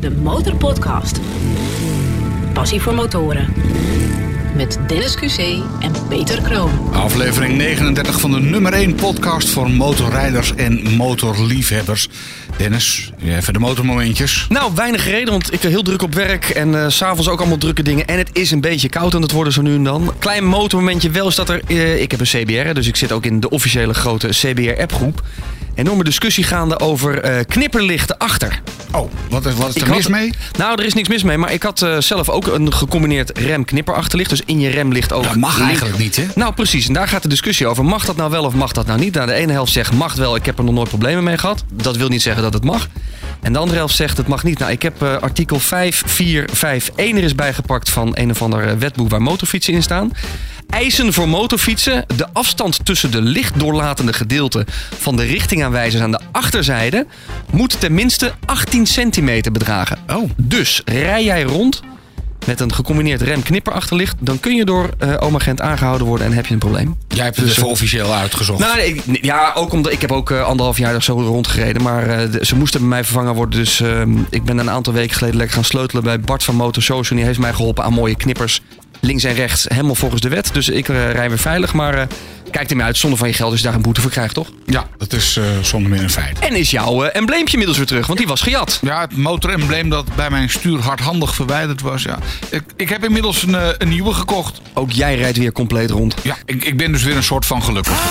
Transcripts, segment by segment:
de Motorpodcast. Passie voor motoren. Met Dennis QC en Peter Kroon. Aflevering 39 van de nummer 1 podcast voor motorrijders en motorliefhebbers. Dennis, even de motormomentjes. Nou, weinig reden, want ik ben heel druk op werk en eh, s s'avonds ook allemaal drukke dingen. En het is een beetje koud aan het worden zo nu en dan. Klein motormomentje wel is dat er... eh, ik heb een CBR, dus ik zit ook in de officiële grote CBR-appgroep. Enorme discussie gaande over eh, knipperlichten achter. Oh, wat is, wat is Ik er had- mis mee? Nou, er is niks mis mee, maar ik had eh, zelf ook een gecombineerd rem-knipperachterlicht. Dus in je rem ligt ook... Dat mag eigenlijk niet, hè? Nou, precies. En daar gaat de discussie over. Mag dat nou wel of mag dat nou niet? Nou, de ene helft zegt mag wel, ik heb er nog nooit problemen mee gehad. Dat wil niet zeggen dat het mag. En de andere helft zegt het mag niet. Nou, ik heb eh, artikel 5451 er is bijgepakt van een of ander wetboek waar motorfietsen in staan. Eisen voor motorfietsen. De afstand tussen de lichtdoorlatende gedeelte van de richtingaanwijzers aan de achterzijde moet tenminste 18 centimeter bedragen. Oh. Dus rij jij rond met een gecombineerd rem-knipperachterlicht, dan kun je door eh oma Gent aangehouden worden en heb je een probleem. Jij hebt het Dus, even eh, officieel uitgezocht. Nou, ik- ja, ook omdat ik heb ook eh, anderhalf jaar zo rondgereden. Maar de- ze moesten bij mij vervangen worden. Dus ehm, ik ben een aantal weken geleden lekker gaan sleutelen bij Bart van Motor Social. En die heeft mij geholpen aan mooie knippers. Links en rechts, helemaal volgens de wet. Dus ik eh, rij weer veilig. Maar eh, kijk ermee uit, zonder van je geld als je daar een boete voor krijgt, toch? ja, dat is eh, zonder meer een feit. En is jouw embleempje inmiddels weer terug, want die was gejat. Ja, het motorembleem dat bij mijn stuur hardhandig verwijderd was. Ja. Ik, ik heb inmiddels een, een nieuwe gekocht. Ook jij rijdt weer compleet rond. Ja, ik, ik ben dus weer een soort van gelukkig.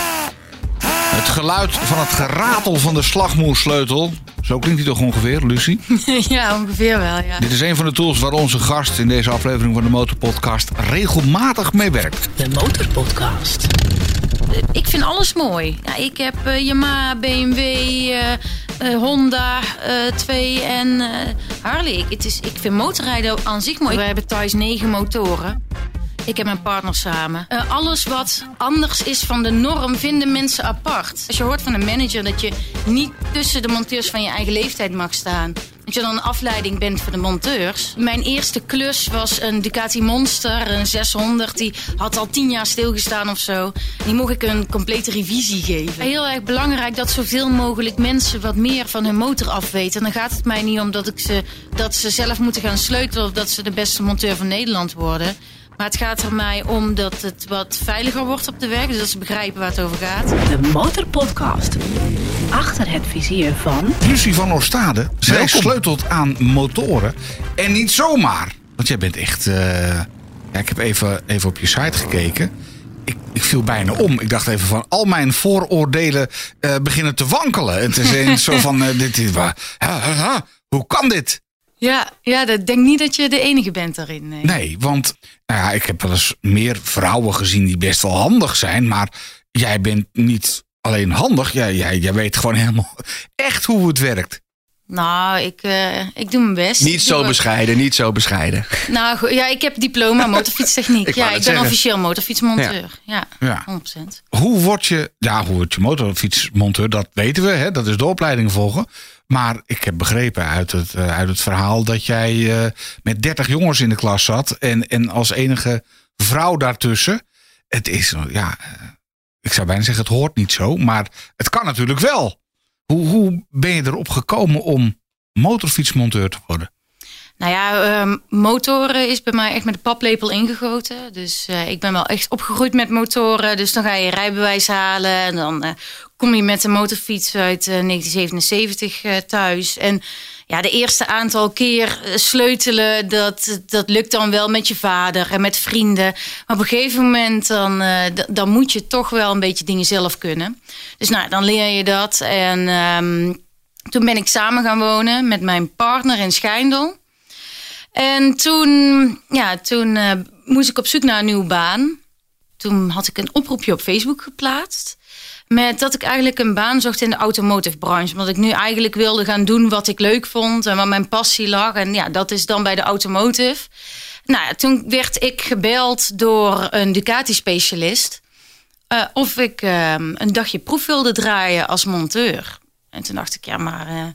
Het geluid van het geratel van de slagmoersleutel. Zo klinkt hij toch ongeveer, Lucie? Ja, ongeveer wel, ja. Dit is een van de tools waar onze gast in deze aflevering van de Motorpodcast regelmatig mee werkt. De Motorpodcast. Ik vind alles mooi. Ja, ik heb eh, Yamaha, BMW, eh, eh, Honda, eh 2 en eh, Harley. Ik, het is, ik vind motorrijden aan zich mooi. We hebben thuis negen motoren. Ik heb mijn partner samen. Eh, alles wat anders is van de norm vinden mensen apart. Als je hoort van een manager dat je niet tussen de monteurs van je eigen leeftijd mag staan. Dat je dan een afleiding bent voor de monteurs. Mijn eerste klus was een Ducati Monster, een 600. Die had al tien jaar stilgestaan of zo. Die mocht ik een complete revisie geven. Heel erg belangrijk dat zoveel mogelijk mensen wat meer van hun motor afweten. En dan gaat het mij niet om dat, ik ze, dat ze zelf moeten gaan sleutelen... of dat ze de beste monteur van Nederland worden... Maar het gaat er mij om dat het wat veiliger wordt op de weg. Dus dat ze begrijpen waar het over gaat. De Motorpodcast. Achter het vizier van... Lucie van Oostade, zij Welkom. sleutelt aan motoren. En niet zomaar. Want jij bent echt... eh, ja, ik heb even, even op je site gekeken. Ik, ik viel bijna om. Ik dacht even van al mijn vooroordelen eh, beginnen te wankelen. Het is een zo van... eh, dit, dit, wa- ha, ha, ha, hoe kan dit? Ja, ja ik denk niet dat je de enige bent daarin. Nee. Nee, want nou ja, ik heb wel eens meer vrouwen gezien die best wel handig zijn. Maar jij bent niet alleen handig. Jij, jij, jij weet gewoon helemaal echt hoe het werkt. Nou, ik, eh, ik doe mijn best. Niet zo bescheiden, niet zo bescheiden. Nou, goed, ja, ik heb diploma motorfietstechniek. Ik ja, ik ben zeggen. officieel motorfietsmonteur. Ja, Ja. 100%. Hoe word je, ja, hoe word je motorfietsmonteur? Dat weten we, hè? dat is de opleiding volgen. Maar ik heb begrepen uit het, eh, uit het verhaal dat jij eh, met 30 jongens in de klas zat. En, en als enige vrouw daartussen. Het is, eh, ja, ik zou bijna zeggen, het hoort niet zo. Maar het kan natuurlijk wel. Hoe, hoe ben je erop gekomen om motorfietsmonteur te worden? Nou ja, ehm, motoren is bij mij echt met de paplepel ingegoten. Dus ik ben wel echt opgegroeid met motoren. Dus dan ga je rijbewijs halen. En dan kom je met een motorfiets uit eh, 1977 eh, thuis. En ja, de eerste aantal keer eh, sleutelen, dat, dat lukt dan wel met je vader en met vrienden. Maar op een gegeven moment dan, eh, dan moet je toch wel een beetje dingen zelf kunnen. Dus nou, dan leer je dat. En ehm, toen ben ik samen gaan wonen met mijn partner in Schijndel. En toen, ja, toen eh, moest ik op zoek naar een nieuwe baan. Toen had ik een oproepje op Facebook geplaatst. Met dat ik eigenlijk een baan zocht in de automotive branche. Omdat ik nu eigenlijk wilde gaan doen wat ik leuk vond en waar mijn passie lag. En ja, dat is dan bij de automotive. Nou ja, toen werd ik gebeld door een Ducati-specialist. eh, of ik eh, een dagje proef wilde draaien als monteur. En toen dacht ik, ja, maar eh,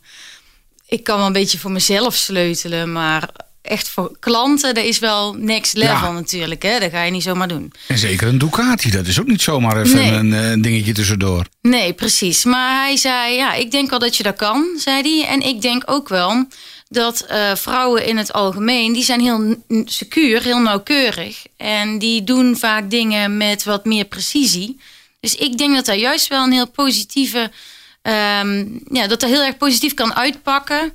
ik kan wel een beetje voor mezelf sleutelen. Maar echt voor klanten, dat is wel next level Ja. natuurlijk. Hè? Dat ga je niet zomaar doen. En zeker een Ducati, dat is ook niet zomaar even Nee. een, eh, een dingetje tussendoor. Nee, precies. Maar hij zei, ja, ik denk wel dat je dat kan, zei hij. En ik denk ook wel dat eh, vrouwen in het algemeen, die zijn heel secuur, heel nauwkeurig. En die doen vaak dingen met wat meer precisie. Dus ik denk dat dat juist wel een heel positieve, ehm, ja, dat dat heel erg positief kan uitpakken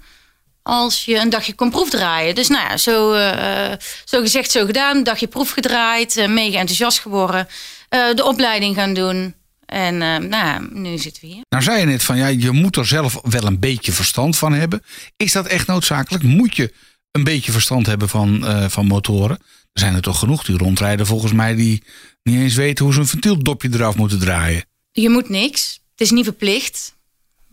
als je een dagje kon proefdraaien. Dus nou ja, zo, eh, zo gezegd, zo gedaan. Een dagje proef gedraaid, eh, mega enthousiast geworden. eh, de opleiding gaan doen. En eh, nou ja, nu zitten we hier. Nou zei je net van ja, je moet er zelf wel een beetje verstand van hebben. Is dat echt noodzakelijk? Moet je een beetje verstand hebben van, eh, van motoren? Er zijn er toch genoeg die rondrijden volgens mij die niet eens weten hoe ze een ventieldopje eraf moeten draaien. Je moet niks. Het is niet verplicht.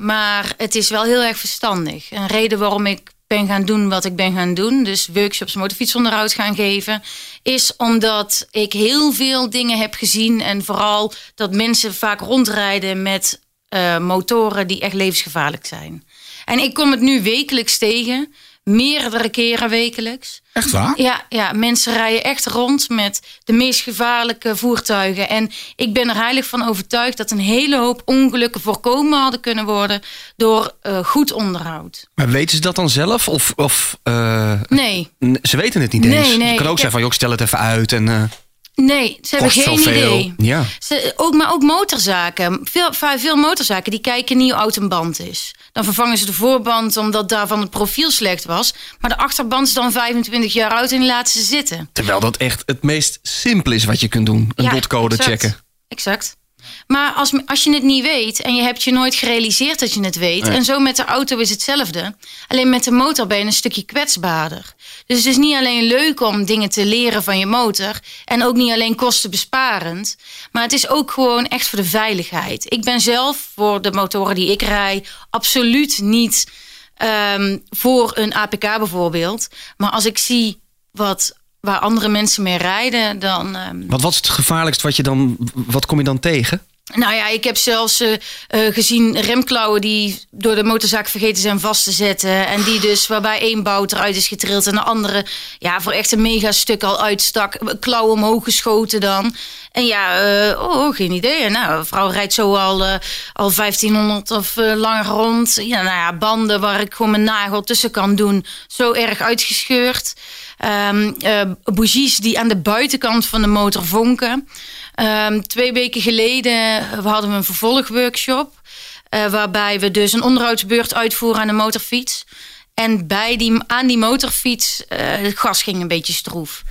Maar het is wel heel erg verstandig. Een reden waarom ik ben gaan doen wat ik ben gaan doen, dus workshops motorfietsonderhoud gaan geven, is omdat ik heel veel dingen heb gezien en vooral dat mensen vaak rondrijden met eh, motoren die echt levensgevaarlijk zijn. En ik kom het nu wekelijks tegen, meerdere keren wekelijks. Echt waar? Ja, ja, mensen rijden echt rond met de meest gevaarlijke voertuigen. En ik ben er heilig van overtuigd dat een hele hoop ongelukken voorkomen hadden kunnen worden door eh, goed onderhoud. Maar weten ze dat dan zelf? Of, of eh, Nee, ze weten het niet eens. nee, kan ook zeggen van, joh, stel het even uit en eh nee, ze hebben geen idee. Ja. Ze, ook, maar ook motorzaken. Veel, veel motorzaken die kijken niet hoe oud een band is. Dan vervangen ze de voorband omdat daarvan het profiel slecht was. Maar de achterband is dan 25 jaar oud en die laten ze zitten. Terwijl dat echt het meest simpel is wat je kunt doen. Een Ja, dotcode exact. checken. Exact. Maar als, als je het niet weet en je hebt je nooit gerealiseerd dat je het weet. En zo met de auto is hetzelfde. Alleen met de motor ben je een stukje kwetsbaarder. Dus het is niet alleen leuk om dingen te leren van je motor. En ook niet alleen kostenbesparend. Maar het is ook gewoon echt voor de veiligheid. Ik ben zelf voor de motoren die ik rij absoluut niet ehm, voor een APK bijvoorbeeld. Maar als ik zie wat, waar andere mensen mee rijden, dan... ehm, Wat was het gevaarlijkst wat je dan, wat kom je dan tegen? nou ja, ik heb zelfs eh, eh, gezien remklauwen die door de motorzaak vergeten zijn vast te zetten. En die dus waarbij één bout eruit is getrild en de andere ja, voor echt een mega stuk al uitstak. Klauwen omhoog geschoten dan. En ja, eh, oh, geen idee. Nou, een vrouw rijdt zo al, al 1500 of langer rond. Ja, nou ja, banden waar ik gewoon mijn nagel tussen kan doen. Zo erg uitgescheurd. Eh, bougies die aan de buitenkant van de motor vonken. Ehm, twee weken geleden eh, hadden we een vervolgworkshop. eh, waarbij we dus een onderhoudsbeurt uitvoeren aan de motorfiets. En bij die, aan die motorfiets, eh, het gas ging een beetje stroef.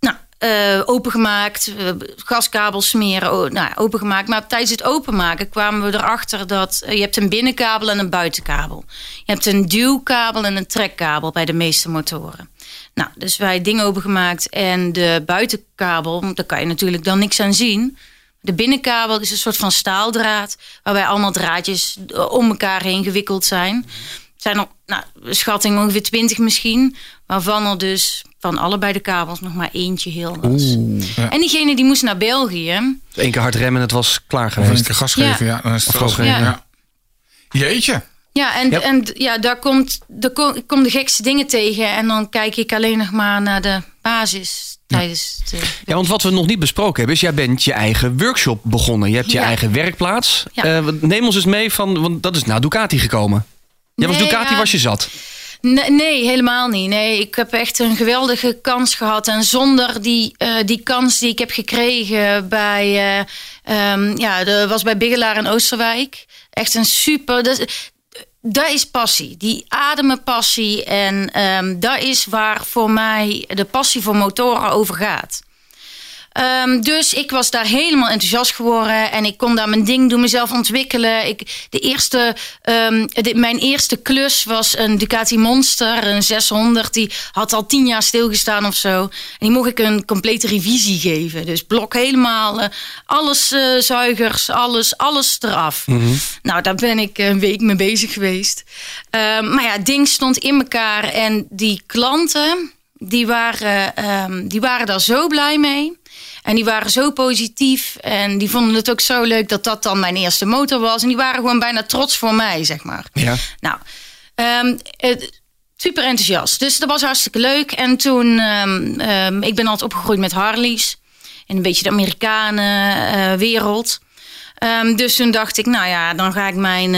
Nou, eh, opengemaakt, gaskabels smeren, oh, opengemaakt. Maar tijdens het openmaken kwamen we erachter dat je hebt een binnenkabel en een buitenkabel. Je hebt een duwkabel en een trekkabel bij de meeste motoren. Nou, dus wij dingen opengemaakt en de buitenkabel, daar kan je natuurlijk dan niks aan zien. De binnenkabel is een soort van staaldraad, waarbij allemaal draadjes eh, om elkaar heen gewikkeld zijn. Het zijn er, nou, schatting ongeveer 20 misschien, waarvan er dus van allebei de kabels nog maar eentje heel was. En diegene die moest naar België. Eén keer hard remmen en het was klaar Of een geweest. keer gas geven, ja. Ja. dan is het Of gas geven. ja. Jeetje. Ja, en, Ja. en ja, daar komt, daar kom, ik kom de gekste dingen tegen. En dan kijk ik alleen nog maar naar de basis tijdens de... Ja, want wat we nog niet besproken hebben is, jij bent je eigen workshop begonnen. Je hebt je Ja. eigen werkplaats. Ja. Eh, neem ons eens mee van, want dat is naar Ducati gekomen. Jij was Ducati, ja. was je zat. Nee, nee, helemaal niet. Nee, ik heb echt een geweldige kans gehad. En zonder die, eh, die kans die ik heb gekregen bij, ehm, ja, dat was bij Bigelaar in Oosterwijk. Echt een super. Dat, dat is passie. Die ademen passie. En ehm dat is waar voor mij de passie voor motoren over gaat. Ehm, dus ik was daar helemaal enthousiast geworden en ik kon daar mijn ding doen, mezelf ontwikkelen. Ik, de eerste, ehm, de- mijn eerste klus was een Ducati Monster, een 600. Die had al tien jaar stilgestaan of zo. En die mocht ik een complete revisie geven. Dus blok helemaal, eh, alles eh, zuigers, alles, alles eraf. Nou, daar ben ik een week mee bezig geweest. Ehm, maar ja, het ding stond in elkaar en die klanten, die waren, die waren daar zo blij mee. En die waren zo positief. En die vonden het ook zo leuk dat dat dan mijn eerste motor was. En die waren gewoon bijna trots voor mij, zeg maar. Ja. Nou, ehm, het- super enthousiast. Dus dat was hartstikke leuk. En toen, ehm, ehm, ik ben altijd opgegroeid met Harleys. In een beetje de Amerikanen eh, wereld. Dus toen dacht ik, nou ja, dan ga ik mijn,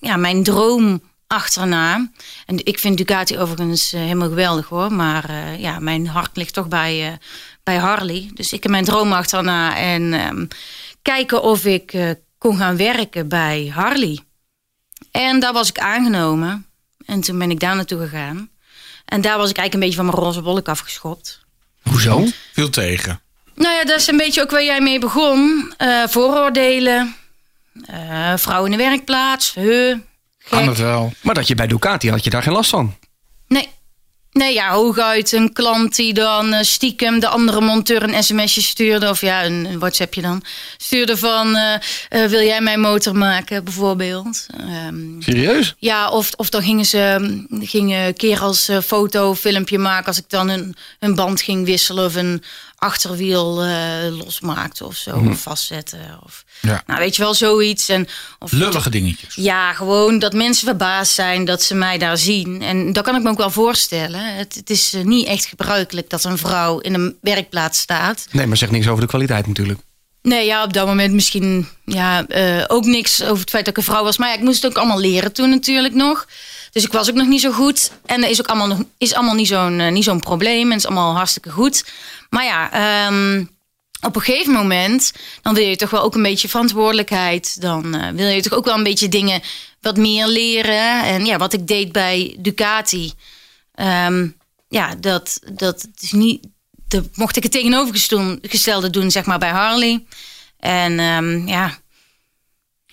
ja, mijn droom achterna. En ik vind Ducati overigens eh, helemaal geweldig hoor. Maar eh, ja, mijn hart ligt toch bij, bij Harley. Dus ik heb mijn droom achterna en ehm, kijken of ik eh, kon gaan werken bij Harley. En daar was ik aangenomen. En toen ben ik daar naartoe gegaan. En daar was ik eigenlijk een beetje van mijn roze wolk afgeschopt. Hoezo? Veel tegen. Nou ja, dat is een beetje ook waar jij mee begon. Eh, vooroordelen. eh vrouw in de werkplaats. Huh, Kan gek. het wel. Maar dat je bij Ducati had je daar geen last van. Nee. Ja, hooguit een klant die dan eh, stiekem de andere monteur een sms'je stuurde. Of ja, een, een WhatsAppje dan. Stuurde van, eh, eh, wil jij mijn motor maken, bijvoorbeeld. Ehm, Serieus? ja, of, of dan gingen ze mm, gingen een keer als eh, foto, filmpje maken... als ik dan een, een band ging wisselen of een achterwiel eh, losmaakte of zo. Of vastzetten. Of, Ja. Nou, weet je wel, zoiets. En, of, Lullige dingetjes. ja, gewoon dat mensen verbaasd zijn dat ze mij daar zien. En dat kan ik me ook wel voorstellen. Het, het is eh, niet echt gebruikelijk dat een vrouw in een werkplaats staat. Nee, maar zeg niks over de kwaliteit natuurlijk. Nee, ja, op dat moment misschien ja, eh, ook niks over het feit dat ik een vrouw was. Maar ja, ik moest het ook allemaal leren toen natuurlijk nog. Dus ik was ook nog niet zo goed. En dat is ook allemaal, nog, is allemaal niet zo'n eh, niet zo'n probleem. En het is allemaal hartstikke goed. Maar ja, ehm, op een gegeven moment... dan wil je toch wel ook een beetje verantwoordelijkheid. Dan eh, wil je toch ook wel een beetje dingen wat meer leren. En ja, wat ik deed bij Ducati... ehm, ja, dat, dat is niet... Mocht ik het tegenovergestelde doen, zeg maar, bij Harley. En ehm, ja...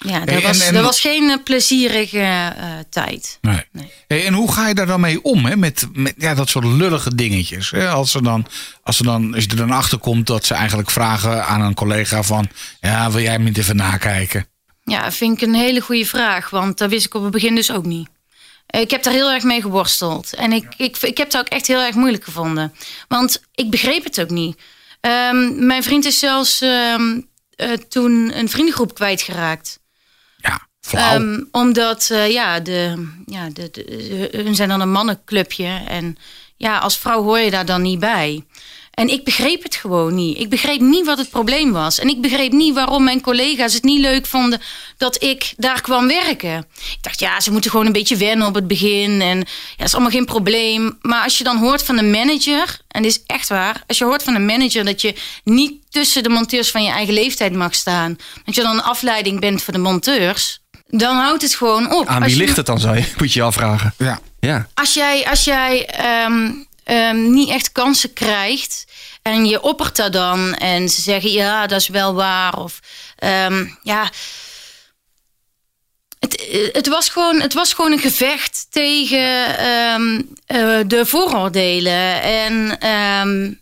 Ja, dat, Hey, was, en- dat was geen eh, plezierige eh, tijd. Nee. Nee. Hey, en hoe ga je daar dan mee om? Hè? Met, met ja, dat soort lullige dingetjes. Hè? Als, ze dan, als, ze dan, als je er dan achter komt dat ze eigenlijk vragen aan een collega van... Ja, wil jij me even nakijken? Ja, vind ik een hele goede vraag. Want dat wist ik op het begin dus ook niet. Eh, Ik heb daar heel erg mee geworsteld. En ik, ik, ik heb het ook echt heel erg moeilijk gevonden. Want ik begreep het ook niet. Ehm, mijn vriend is zelfs ehm, eh, toen een vriendengroep kwijtgeraakt. Ja, flauw. Ehm, omdat, eh, ja, de, ja de, de, hun zijn dan een mannenclubje. En ja, als vrouw hoor je daar dan niet bij. En ik begreep het gewoon niet. Ik begreep niet wat het probleem was. En ik begreep niet waarom mijn collega's het niet leuk vonden dat ik daar kwam werken. Ik dacht, ja, ze moeten gewoon een beetje wennen op het begin. En ja, dat is allemaal geen probleem. Maar als je dan hoort van de manager, en dit is echt waar, als je hoort van een manager dat je niet tussen de monteurs van je eigen leeftijd mag staan, dat je dan een afleiding bent voor de monteurs, dan houdt het gewoon op. Aan wie je- ligt het dan, zou je, moet je je afvragen. ja. Ja. als jij, als jij ehm, ehm, niet echt kansen krijgt en je oppert dat dan en ze zeggen ja, dat is wel waar. Of ehm, ja. Het, eh, het, was gewoon, het was gewoon een gevecht tegen ehm, eh, de vooroordelen. En ehm,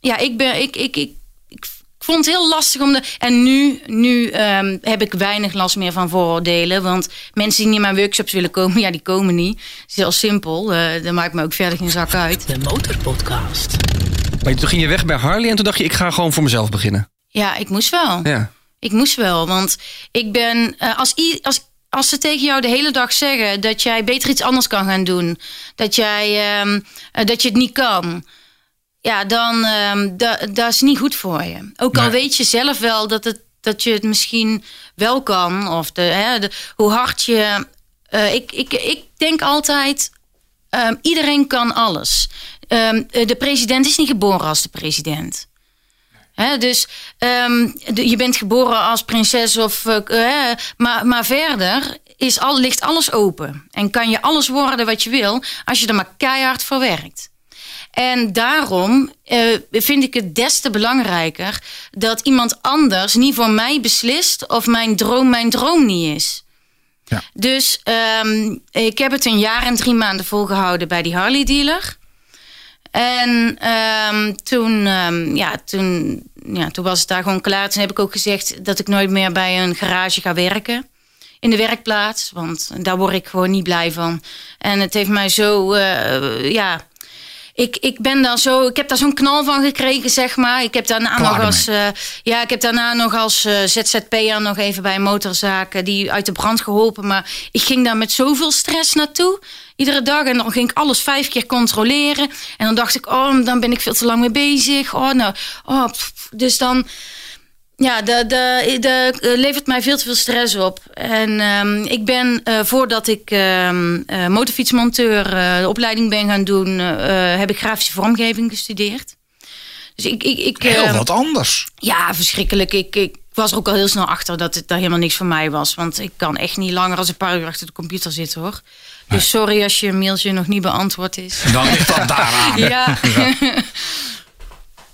ja, ik, ben, ik, ik, ik, ik vond het heel lastig om de. En nu, nu heb ik weinig last meer van vooroordelen. Want mensen die niet naar mijn workshops willen komen, ja, die komen niet. Het is heel simpel. eh dat maakt me ook verder geen zak uit. De Motorpodcast. Maar toen ging je weg bij Harley en toen dacht je, ik ga gewoon voor mezelf beginnen. Ja, ik moest wel. Ja. Ik moest wel. Want ik ben. eh, als, als, als ze tegen jou de hele dag zeggen dat jij beter iets anders kan gaan doen, dat, jij, ehm, eh, dat je het niet kan. Ja, dan da, dat is niet goed voor je. Ook al weet je zelf wel dat, het, dat je het misschien wel kan. Of de, hè, de, hoe hard je. eh, ik, ik, ik denk altijd, ehm, iedereen kan alles. Ehm, eh, de president is niet geboren als de president. Dus ehm, de- je bent geboren als prinses, of, eh, maar, maar verder is al, ligt alles open. En kan je alles worden wat je wil, als je er maar keihard voor werkt. En daarom eh, vind ik het des te belangrijker dat iemand anders niet voor mij beslist of mijn droom mijn droom niet is. Ja. Dus ehm, ik heb het een jaar en drie maanden volgehouden bij die Harley dealer. En ehm, toen, ehm, ja, toen, ja, toen was het daar gewoon klaar. Toen heb ik ook gezegd dat ik nooit meer bij een garage ga werken. In de werkplaats. Want daar word ik gewoon niet blij van. En het heeft mij zo, eh, ja... Ik, ik ben daar zo, ik heb daar zo'n knal van gekregen, zeg maar. Ik heb daarna Klaar nog als, eh, ja, ik heb daarna nog als eh, ZZP'er nog even bij een motorzaak die uit de brand geholpen. Maar ik ging daar met zoveel stress naartoe. Iedere dag. En dan ging ik alles vijf keer controleren. En dan dacht ik, oh, dan ben ik veel te lang mee bezig. Oh, nou, oh, pff. dus dan Ja, dat de, de, eh, levert mij veel te veel stress op. En ehm, ik ben, eh, voordat ik eh, motorfietsmonteur de opleiding ben gaan doen, heb ik grafische vormgeving gestudeerd. Dus ik, ik, ik, Heel ehm, wat anders. Ja, verschrikkelijk. Ik, ik was er ook al heel snel achter dat het daar helemaal niks voor mij was. Want ik kan echt niet langer als een paar uur achter de computer zitten hoor. Dus sorry als je mailtje nog niet beantwoord is. Dan ligt dat daaraan. ja. ja.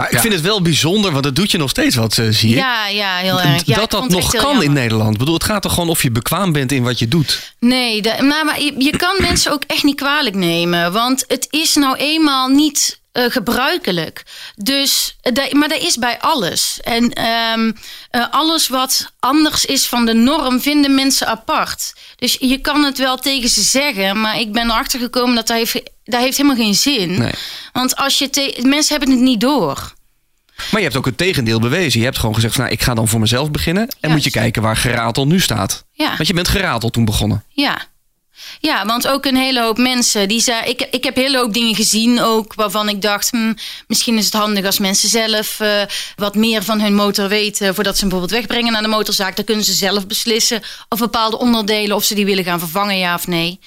ik vind het wel bijzonder, want dat doet je nog steeds wat, uh, zie je. Ja, ja, heel erg. Ja, dat dat nog kan in Nederland. Ik bedoel, het gaat toch gewoon of je bekwaam bent in wat je doet. Nee, maar, maar je, je, kan mensen ook echt niet kwalijk nemen. Want het is nou eenmaal niet uh, gebruikelijk. Dus, maar dat is bij alles. En um, uh, alles wat anders is van de norm vinden mensen apart. Dus je kan het wel tegen ze zeggen, maar ik ben erachter gekomen dat dat heeft, dat heeft helemaal geen zin. Nee. Want als je mensen hebben het niet door. Maar je hebt ook het tegendeel bewezen. Je hebt gewoon gezegd: van, nou, ik ga dan voor mezelf beginnen. En moet je kijken waar geratel nu staat. Ja. Want je bent geratel toen begonnen. Ja. Ja, want ook een hele hoop mensen die zei. Ik, ik heb een hele hoop dingen gezien ook waarvan ik dacht, hm, misschien is het handig als mensen zelf uh, wat meer van hun motor weten voordat ze hem bijvoorbeeld wegbrengen naar de motorzaak. Dan kunnen ze zelf beslissen of bepaalde onderdelen of ze die willen gaan vervangen, ja of nee.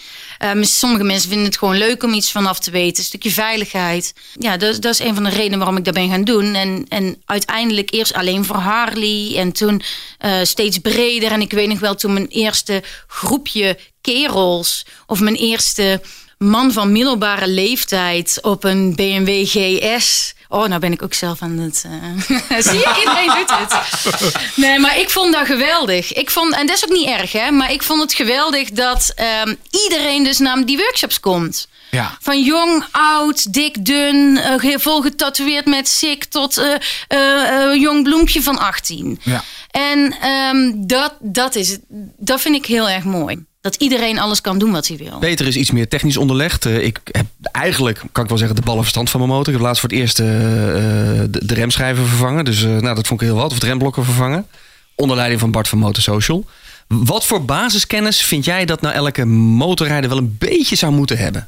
Uh, sommige mensen vinden het gewoon leuk om iets vanaf te weten, een stukje veiligheid. Ja, dat, dat is een van de redenen waarom ik dat ben gaan doen. En, en uiteindelijk eerst alleen voor Harley en toen uh, steeds breder. En ik weet nog wel toen mijn eerste groepje kerels of mijn eerste man van middelbare leeftijd op een BMW GS. Oh, nou ben ik ook zelf aan het. Uh... Zie je, iedereen doet het. Nee, maar ik vond dat geweldig. Ik vond, en dat is ook niet erg, hè? Maar ik vond het geweldig dat um, iedereen dus naar die workshops komt. Ja. Van jong, oud, dik, dun, uh, vol getatoeëerd met sik tot uh, jong bloempje van 18. Ja. En um, dat, dat, is, dat vind ik heel erg mooi dat iedereen alles kan doen wat hij wil. Peter is iets meer technisch onderlegd. Uh, ik heb eigenlijk, kan ik wel zeggen, de ballenverstand van mijn motor. Ik heb laatst voor het eerst uh, de, de, remschijven vervangen. Dus uh, nou, dat vond ik heel wat. Of de remblokken vervangen. Onder leiding van Bart van Motorsocial. Wat voor basiskennis vind jij dat nou elke motorrijder wel een beetje zou moeten hebben?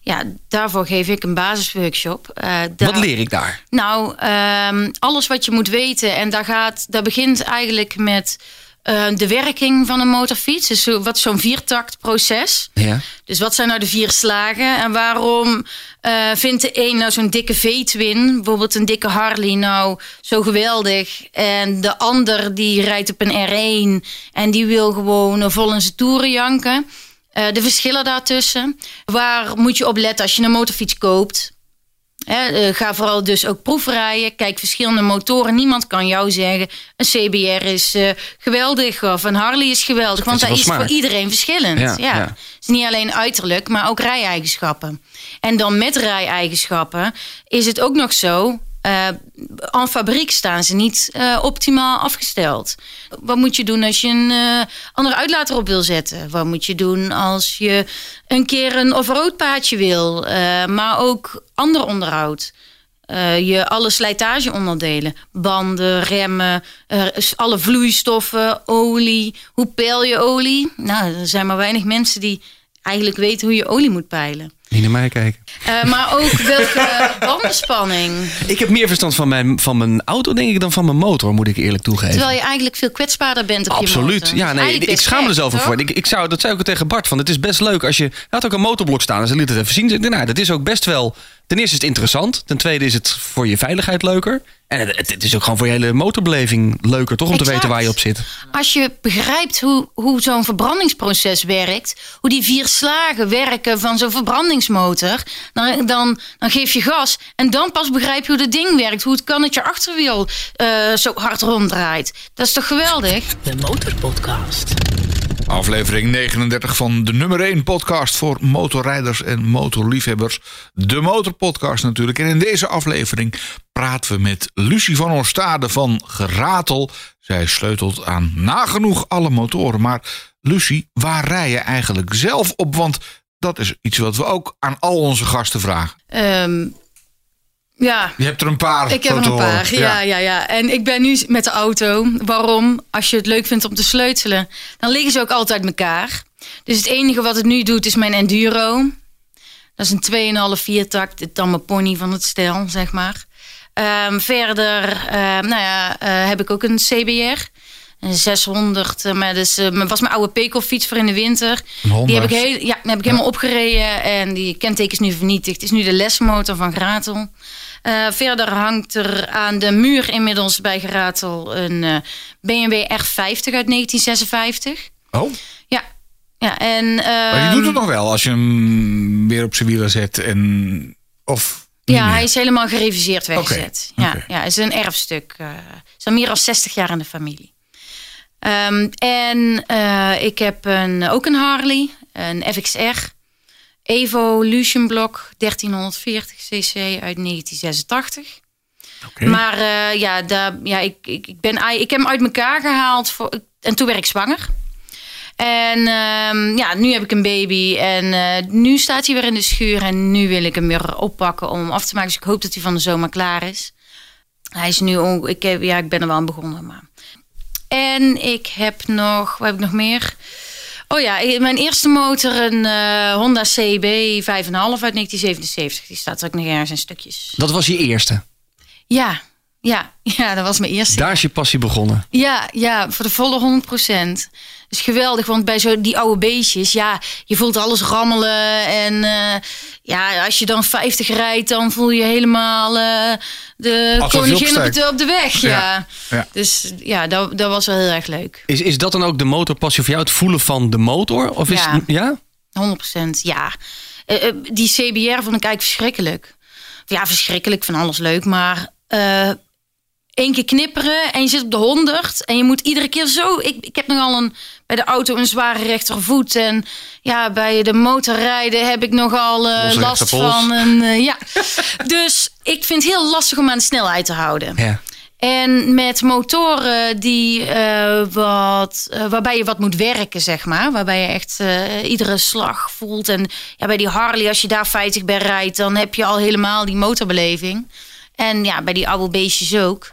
Ja, daarvoor geef ik een basisworkshop. Daar, wat leer ik daar? Nou, ehm, alles wat je moet weten. En daar, gaat, daar begint eigenlijk met uh, de werking van een motorfiets. Dus wat zo'n viertaktproces. Ja. Dus wat zijn nou de vier slagen? En waarom uh, vindt de een nou zo'n dikke V-twin, bijvoorbeeld een dikke Harley, nou zo geweldig? En de ander die rijdt op een R1 en die wil gewoon vol in zijn toeren janken. Uh, de verschillen daartussen. Waar moet je op letten als je een motorfiets koopt? Eh, ga vooral dus ook proefrijden. Kijk verschillende motoren. Niemand kan jou zeggen: een CBR is uh, geweldig of een Harley is geweldig. Want dat is voor iedereen verschillend. Ja, is niet alleen uiterlijk, maar ook rijeigenschappen. En dan met rijeigenschappen is het ook nog zo uh, aan fabriek staan ze niet uh, optimaal afgesteld. Wat moet je doen als je een uh, andere uitlater op wil zetten? Wat moet je doen als je een keer een off-road paadje wil, maar ook ander onderhoud? je alle slijtageonderdelen, banden, remmen, alle vloeistoffen, olie. Hoe peil je olie? Nou, er zijn maar weinig mensen die eigenlijk weten hoe je olie moet peilen. Niet naar mij kijken. Uh, maar ook welke bandenspanning. Ik heb meer verstand van mijn, van mijn auto, denk ik, dan van mijn motor, moet ik eerlijk toegeven. Terwijl je eigenlijk veel kwetsbaarder bent op Absoluut. je motor. Ja, nee, ik, schaam me er zelf voor. Ik, ik zou, dat zei ik ook tegen Bart, van het is best leuk als je... had ook een motorblok staan en ze liet het even zien. Nou, dat is ook best wel... Ten eerste is het interessant. Ten tweede is het voor je veiligheid leuker. En het, het, is ook gewoon voor je hele motorbeleving leuker, toch? Om te weten waar je op zit. Als je begrijpt hoe, hoe zo'n verbrandingsproces werkt, hoe die vier slagen werken van zo'n verbrandingsmotor, dan, dan, dan geef je gas. En dan pas begrijp je hoe het ding werkt. Hoe het kan dat je achterwiel uh, zo hard ronddraait. Dat is toch geweldig? De Motorpodcast. Aflevering 39 van de nummer 1 podcast voor motorrijders en motorliefhebbers. De Motorpodcast natuurlijk. En in deze aflevering praten we met Lucie van Oostade van Geratel. Zij sleutelt aan nagenoeg alle motoren. Maar Lucie, waar rij je eigenlijk zelf op? Want dat is iets wat we ook aan al onze gasten vragen. Um, ja. Je hebt er een paar. Ik heb er een paar, ja, ja, ja. En ik ben nu met de auto. Waarom? Als je het leuk vindt om te sleutelen, dan liggen ze ook altijd elkaar. Dus het enige wat het nu doet is mijn Enduro. Dat is een 2,5 viertakt, het tamme pony van het stel, zeg maar. Ehm, verder ehm, nou ja, eh, heb ik ook een CBR. Een 600, uh, maar dus, was mijn oude pekelfiets voor in de winter. Die heb ik, heel, ja, heb ik helemaal opgereden en die kenteken is nu vernietigd. Het is nu de lesmotor van Gratel. Uh, verder hangt er aan de muur inmiddels bij Geratel een uh, BMW R50 uit 1956. Oh? Ja. ja en, uh, maar je doet het nog wel als je hem weer op zijn wielen zet en... Of ja, hij is helemaal gereviseerd weggezet. Okay. Ja, okay. ja, het is een erfstuk. Uh, is al meer dan 60 jaar in de familie. Um, en ik heb een, ook een Harley, een FXR. Evolution Block 1340 cc uit 1986. Okay. Maar uh, ja, daar, ja ik, ik, ik, ben, ik heb hem uit elkaar gehaald voor, en toen werd ik zwanger. En uh, ja, nu heb ik een baby en uh, nu staat hij weer in de schuur en nu wil ik hem weer oppakken om hem af te maken. Dus ik hoop dat hij van de zomer klaar is. Hij is nu, on, ik, heb, ja, ik ben er wel aan begonnen. Maar. En ik heb nog, wat heb ik nog meer? Oh ja, mijn eerste motor, een uh, Honda CB 5,5 uit 1977. Die staat er ook nog ergens in stukjes. Dat was je eerste? Ja, ja, ja, dat was mijn eerste. Daar is je passie begonnen? Ja, ja voor de volle 100 procent. is geweldig, want bij zo die oude beestjes, ja, je voelt alles rammelen. En uh, ja, als je dan 50 rijdt, dan voel je helemaal uh, de Alsof koningin op, de, op de weg. Ja. Ja, ja. Dus ja, dat, dat was wel heel erg leuk. Is, is dat dan ook de motorpassie voor jou? Het voelen van de motor? Of is Ja. het, ja? 100 procent, ja. Eh, eh, die CBR vond ik eigenlijk verschrikkelijk. Ja, verschrikkelijk, van alles leuk, maar... één keer knipperen en je zit op de 100 en je moet iedere keer zo. Ik, ik heb nogal een bij de auto een zware rechtervoet en ja, bij de motorrijden heb ik nogal Losse last van een eh, ja. Dus ik vind het heel lastig om aan de snelheid te houden. Ja. En met motoren die, eh, wat, waarbij je wat moet werken, zeg maar. Waarbij je echt iedere slag voelt. En ja, bij die Harley, als je daar 50 bij rijdt, dan heb je al helemaal die motorbeleving. En ja, bij die oude beestjes ook.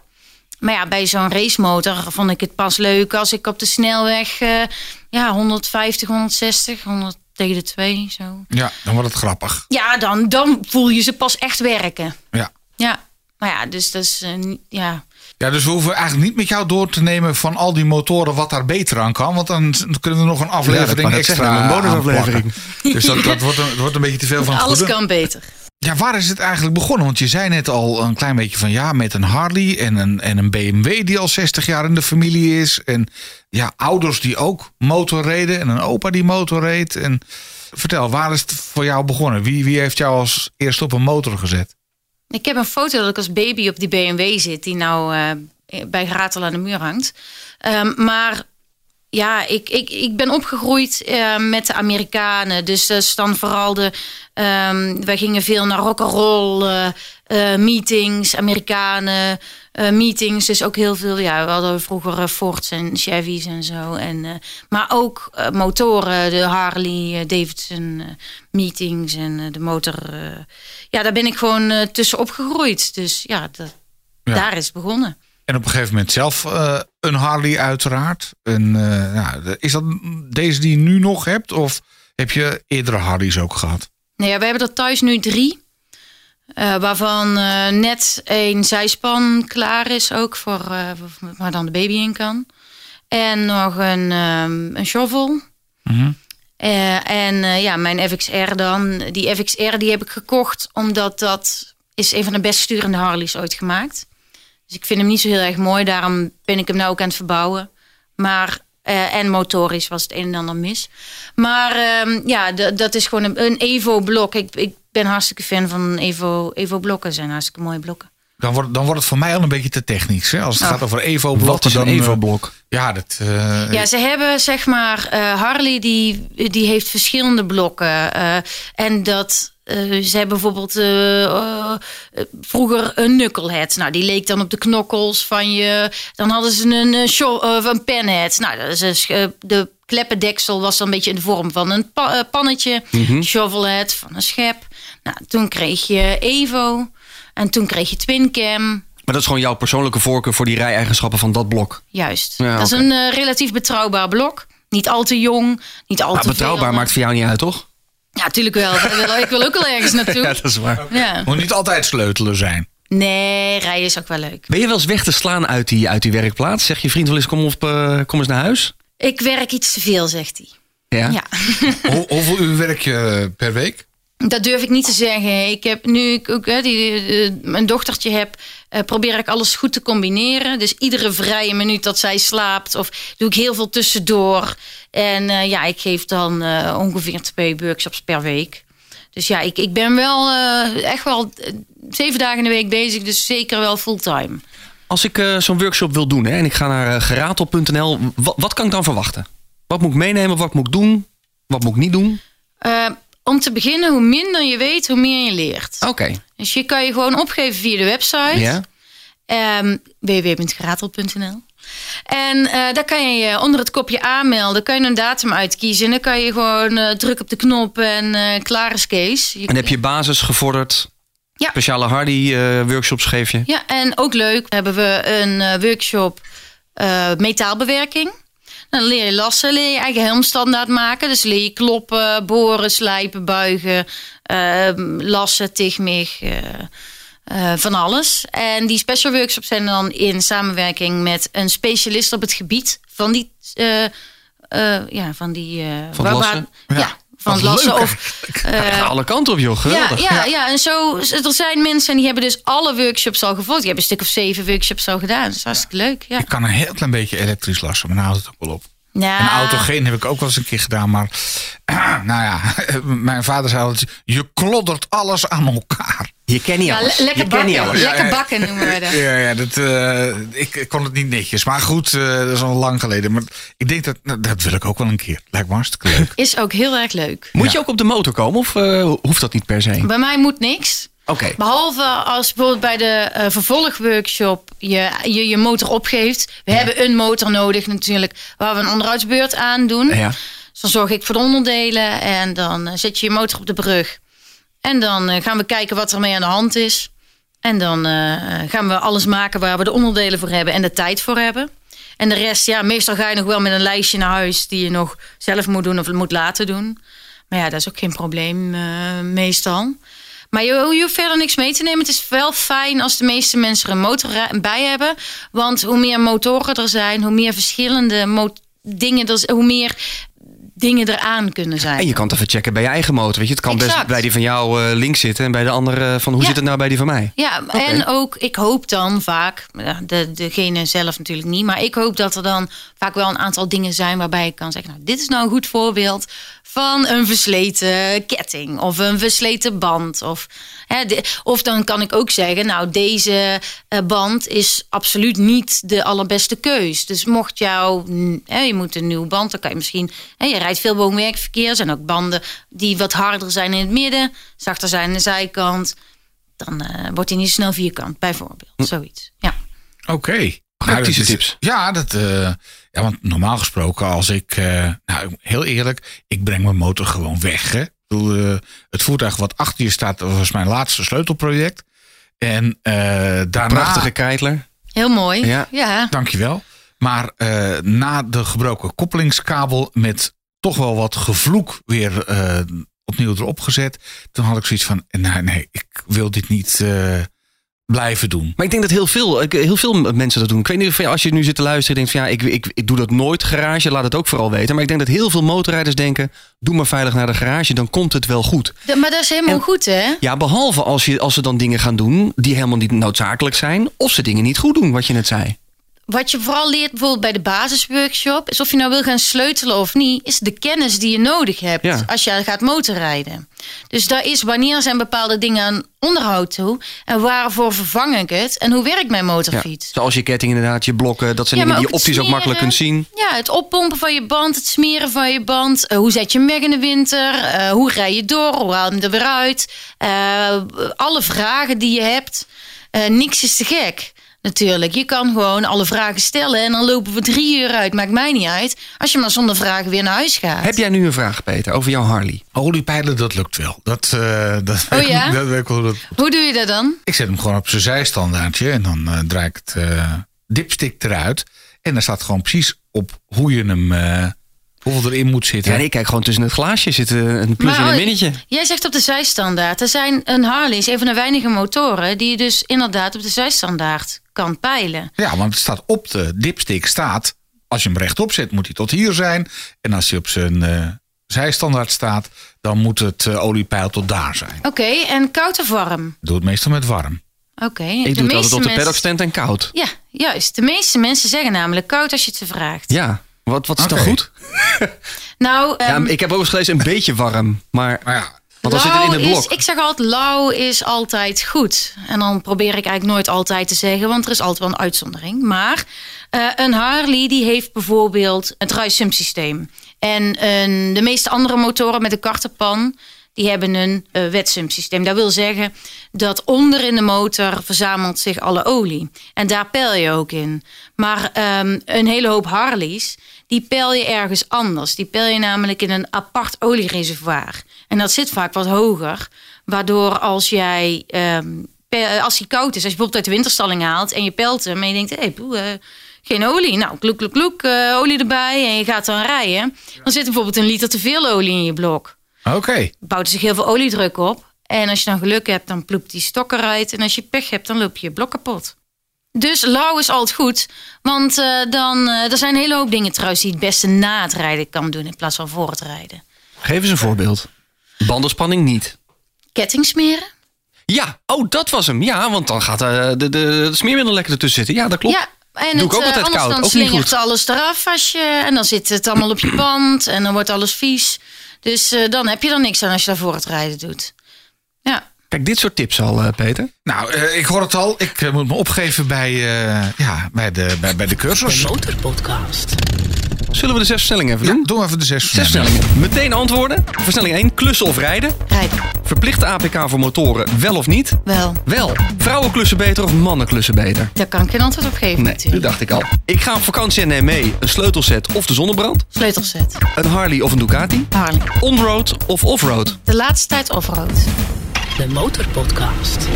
Maar ja, bij zo'n racemotor vond ik het pas leuk als ik op de snelweg eh, ja, 150, 160, 100 tegen de 2, zo. Ja, dan wordt het grappig. Ja, dan, dan voel je ze pas echt werken. Ja. Ja, maar ja, dus dat is, eh, ja, Ja, dus we hoeven eigenlijk niet met jou door te nemen van al die motoren wat daar beter aan kan. Want dan kunnen we nog een Ja, aflevering net extra zeggen, een bonusaflevering. Dus dat, dat wordt, een, wordt een beetje te veel van het alles goede. kan beter. Ja, waar is het eigenlijk begonnen? Want je zei net al een klein beetje van ja, met een Harley en een, en een BMW die al 60 jaar in de familie is. En ja, ouders die ook motor reden en een opa die motor reed. En vertel, waar is het voor jou begonnen? Wie, wie heeft jou als eerste op een motor gezet? Ik heb een foto dat ik als baby op die BMW zit, die nou eh, bij Gratel aan de muur hangt. Ehm, maar ja, ik, ik, ik ben opgegroeid eh, met de Amerikanen. Dus dat is dan vooral de. ehm wij gingen veel naar rock'n'roll eh, eh, meetings, Amerikanen eh, meetings. Dus ook heel veel. Ja, we hadden vroeger eh, Fords en Chevy's en zo. En, eh, maar ook eh, motoren, de Harley, eh, Davidson eh, meetings en eh, de motor. eh, ja, daar ben ik gewoon eh, tussen opgegroeid. Dus ja, dat, Ja. daar is het begonnen. En op een gegeven moment zelf eh, een Harley uiteraard. En, eh, ja, de- is dat deze die je nu nog hebt? Of heb je eerdere Harleys ook gehad? Nou ja, we hebben er thuis nu drie. Eh, waarvan net één zijspan klaar is ook voor waar dan de baby in kan. En nog een, ehm, een shovel. Mhm. En ja, mijn FXR dan. Die FXR die heb ik gekocht omdat dat is een van de best sturende Harleys ooit gemaakt. Dus ik vind hem niet zo heel erg mooi. Daarom ben ik hem nou ook aan het verbouwen. Maar, eh, en motorisch was het een en ander mis. Maar ehm, ja, dat is gewoon een, een Evo-blok. Ik, ik ben hartstikke fan van Evo, Evo-blokken. zijn hartstikke mooie blokken. Dan wordt, dan wordt het voor mij al een beetje te technisch. Hè? Als het Oh. gaat over Evo-blokken. Wat is een dan, eh, Evo-blok? Ja, dat, eh, Ja, ze hebben zeg maar eh, Harley die, die heeft verschillende blokken. eh, en dat eh, ze hebben bijvoorbeeld eh, eh, vroeger een knucklehead. Nou, die leek dan op de knokkels van je. Dan hadden ze een, sho- eh, een penhead. Nou, dat is de kleppendeksel was dan een beetje in de vorm van een pa- pannetje. Shovelhead van een schep. Nou, toen kreeg je Evo. En toen kreeg je Twin Cam. Maar dat is gewoon jouw persoonlijke voorkeur voor die rij-eigenschappen van dat blok. Juist. Ja, dat is een relatief betrouwbaar blok. Niet al te jong, niet al Maar te betrouwbaar veel. maakt voor jou niet uit, toch? Ja, natuurlijk wel. Ik wil- ook wel ergens naartoe. Ja, dat is waar. Ja. moet niet altijd sleutelen zijn. Nee, rijden is ook wel leuk. Ben je wel eens weg te slaan uit die, uit die werkplaats? Zeg je vriend wel eens, kom, op, eh, kom eens naar huis? Ik werk iets te veel, zegt hij. Ja? Ja. Hoe- hoeveel uur werk je per week? Dat durf ik niet te zeggen. Ik heb nu ik ook hè, die, eh, mijn dochtertje heb, eh, probeer ik alles goed te combineren. Dus iedere vrije minuut dat zij slaapt, of doe ik heel veel tussendoor. En eh, ja, ik geef dan ongeveer twee workshops per week. Dus ja, ik, ik ben wel echt wel zeven dagen in de week bezig, dus zeker wel fulltime. Als ik zo'n workshop wil doen hè, en ik ga naar geratel.nl, wat, wat kan ik dan verwachten? Wat moet ik meenemen? Wat moet ik doen? Wat moet ik niet doen? Om te beginnen, hoe minder je weet, hoe meer je leert. Oké. Dus je kan je gewoon opgeven via de website. Ja. Ehm www.geratel.nl. En eh, daar kan je je onder het kopje aanmelden, kan je een datum uitkiezen. En dan kan je gewoon eh drukken op de knop en eh, klaar is Kees. Je- En heb je basis gevorderd? Ja. Speciale Hardy eh, workshops geef je? Ja, en ook leuk hebben we een workshop metaalbewerking. Dan leer je lassen, leer je eigen helmstandaard maken. Dus leer je kloppen, boren, slijpen, buigen, eh, lassen, tigmig, eh, eh, van alles. En die special workshops zijn dan in samenwerking met een specialist op het gebied van die, eh, ja, van die, Van lassen? ja. Van Wat lassen leuk of Ja, eh, alle kanten op, joh. ja, Geweldig. ja, ja, en zo, er zijn mensen die hebben dus alle workshops al gevolgd. Die hebben een stuk of zeven workshops al gedaan. Dat is hartstikke leuk. Ja. Ik kan een heel klein beetje elektrisch lassen, maar nou houdt het ook wel op. Ja. Een autogeen heb ik ook wel eens een keer gedaan, maar nou ja, mijn vader zei altijd, je kloddert alles aan elkaar. Je kent niet Ja, alles. le- lekker je kent niet bakken. alles. Lekker Ja, ja. bakken noemen we dat. Ja, ja dat, eh, ik, ik kon het niet netjes. Maar goed, eh, dat is al lang geleden. Maar ik denk dat, nou, dat wil ik ook wel een keer. Lijkt me hartstikke leuk. Is ook heel erg leuk. Moet je ook op de motor komen of eh, hoeft dat niet per se? Bij mij moet niks. Behalve als bijvoorbeeld bij de eh, vervolgworkshop je, je je motor opgeeft. We hebben een motor nodig natuurlijk, waar we een onderhoudsbeurt aan doen. Ja. Dus dan zorg ik voor de onderdelen en dan eh, zet je je motor op de brug. En dan eh, gaan we kijken wat er mee aan de hand is. En dan gaan we alles maken waar we de onderdelen voor hebben en de tijd voor hebben. En de rest, ja, meestal ga je nog wel met een lijstje naar huis die je nog zelf moet doen of moet laten doen. Maar ja, dat is ook geen probleem meestal. Maar je, je hoeft verder niks mee te nemen. Het is wel fijn als de meeste mensen er een motor ra- bij hebben. Want hoe meer motoren er zijn, hoe meer verschillende dingen, er, hoe meer dingen eraan kunnen zijn. En je kan het even checken bij je eigen motor. Weet je, het kan best bij die van jou eh, links zitten en bij de andere eh, van hoe Ja. zit het nou bij die van mij? Ja, en ook, ik hoop dan vaak, de, degene zelf natuurlijk niet, maar ik hoop dat er dan vaak wel een aantal dingen zijn waarbij ik kan zeggen, nou, dit is nou een goed voorbeeld van een versleten ketting of een versleten band. Of, hè, de- of dan kan ik ook zeggen, nou, deze eh, band is absoluut niet de allerbeste keus. Dus mocht jou, hè, je moet een nieuwe band, dan kan je misschien, hè, je rijdt veel woon-werkverkeer, er zijn ook banden die wat harder zijn in het midden, zachter zijn aan de zijkant dan eh, wordt hij niet snel vierkant, bijvoorbeeld. Zoiets. Ja. Oké. Praktische Nou, tips. Ja, dat, eh, ja, want normaal gesproken als ik... eh, nou, heel eerlijk, ik breng mijn motor gewoon weg. Hè. Ik bedoel, eh, het voertuig wat achter je staat, was mijn laatste sleutelproject. En eh, daarna... Prachtige keitler. Heel mooi. Ja. Ja. Dankjewel. Maar eh, na de gebroken koppelingskabel met toch wel wat gevloek weer eh, opnieuw erop gezet. Toen had ik zoiets van, nee, nee, ik wil dit niet eh, blijven doen. Maar ik denk dat heel veel, heel veel mensen dat doen. Ik weet niet of je, als je nu zit te luisteren denkt van ja, ik, ik, ik doe dat nooit garage. Laat het ook vooral weten. Maar ik denk dat heel veel motorrijders denken, doe maar veilig naar de garage. Dan komt het wel goed. De- maar dat is helemaal En- goed, hè? Ja, behalve als, je, als ze dan dingen gaan doen die helemaal niet noodzakelijk zijn. Of ze dingen niet goed doen, wat je net zei. Wat je vooral leert bijvoorbeeld bij de basisworkshop... is of je nou wil gaan sleutelen of niet... is de kennis die je nodig hebt Ja. als je gaat motorrijden. Dus daar is wanneer zijn bepaalde dingen aan onderhoud toe... en waarvoor vervang ik het... en hoe werkt mijn Ja. motorfiets. Zoals je ketting inderdaad, je blokken. Dat zijn Ja, dingen die je optisch ook makkelijk kunt zien. Ja, het oppompen van je band, het smeren van je band. eh, hoe zet je hem weg in de winter? eh, hoe rij je door? Hoe haal je hem er weer uit? Eh, alle vragen die je hebt. Niks is te gek. Natuurlijk, je kan gewoon alle vragen stellen en dan lopen we drie uur uit. Maakt mij niet uit. Als je maar zonder vragen weer naar huis gaat. Heb jij nu een vraag, Peter, over jouw Harley? Oliepijlen, dat lukt wel. Dat, eh, dat, Oh ja? dat weet ik wel hoe dat Hoe doe je dat dan? Ik zet hem gewoon op zijn zijstandaardje en dan eh, draai ik het eh, dipstick eruit. En dan staat gewoon precies op hoe je hem eh, Hoeveel erin moet zitten. Ja, nee, kijk, gewoon tussen het glaasje zit eh, een plus Maar, en een oh, minnetje. Jij zegt op de zijstandaard. Er zijn een Harley, is een van de weinige motoren die je dus inderdaad op de zijstandaard kan peilen. Ja, want het staat op de dipstick staat. Als je hem rechtop zet, moet hij tot hier zijn. En als hij op zijn eh, zijstandaard staat, dan moet het eh, oliepeil tot daar zijn. Oké, en koud of warm? Doe het meestal met warm. Oké. Ik doe het altijd op de paddockstand en koud. Ja, juist. De meeste mensen zeggen namelijk koud als je het ze vraagt. Ja, wat, wat is dan goed? Nou, Ja, ehm, ik heb ook eens gelezen een beetje warm. Maar, Maar ja, want dan zit het in het blok. Is, ik zeg altijd, lauw is altijd goed. En dan probeer ik eigenlijk nooit altijd te zeggen, want er is altijd wel een uitzondering. Maar eh, een Harley die heeft bijvoorbeeld het ruissumsysteem. En de meeste andere motoren met een kartenpan, die hebben een uh, wetsumsysteem. Dat wil zeggen dat onder in de motor verzamelt zich alle olie. En daar peil je ook in. Maar ehm, een hele hoop Harleys, die peil je ergens anders. Die peil je namelijk in een apart oliereservoir. En dat zit vaak wat hoger. Waardoor als jij, ehm, pe- als hij koud is, als je bijvoorbeeld uit de winterstalling haalt en je pelt hem en je denkt, hé, hey, eh, geen olie. Nou, kloek, kloek, kloek, eh, olie erbij en je gaat dan rijden. Dan zit bijvoorbeeld een liter te veel olie in je blok. oké. Bouwt zich heel veel oliedruk op. En als je dan geluk hebt, dan ploept die stok eruit. En als je pech hebt, dan loop je je blok kapot. Dus lauw is altijd goed. Want eh, dan, eh, er zijn een hele hoop dingen trouwens die het beste na het rijden kan doen in plaats van voor het rijden. Geef eens een voorbeeld. Bandenspanning niet. Ketting smeren. Ja, oh, dat was hem. Ja, want dan gaat eh, de, de, de smeermiddel lekker ertussen zitten. Ja, dat klopt. Ja, en Doe ik het, ook altijd anders koud, dan ook niet slingert goed. alles eraf als je, en dan zit het allemaal op je band en dan wordt alles vies. Dus dan heb je er niks aan als je dat voor het rijden doet. Ja. Kijk, dit soort tips al, eh, Peter. Nou, eh, ik hoor het al. Ik eh, moet me opgeven bij, eh, ja, bij, de, bij, bij de cursus. De Motorpodcast. Zullen we de zes versnellingen even Ja, doen? doe even de zes Zes versnellingen. versnellingen. Meteen antwoorden. Versnelling 1. Klussen of rijden. Rijden. Verplichte APK voor motoren. Wel of niet? Wel. Wel. Vrouwen klussen beter of mannen klussen beter? Daar kan ik geen antwoord op geven Nee, dat dacht ik al. Ik ga op vakantie en neem mee een sleutelset of de zonnebrand. Sleutelzet. Een Harley of een Ducati. Harley. Onroad of offroad. De laatste tijd offroad. De Motorpodcast.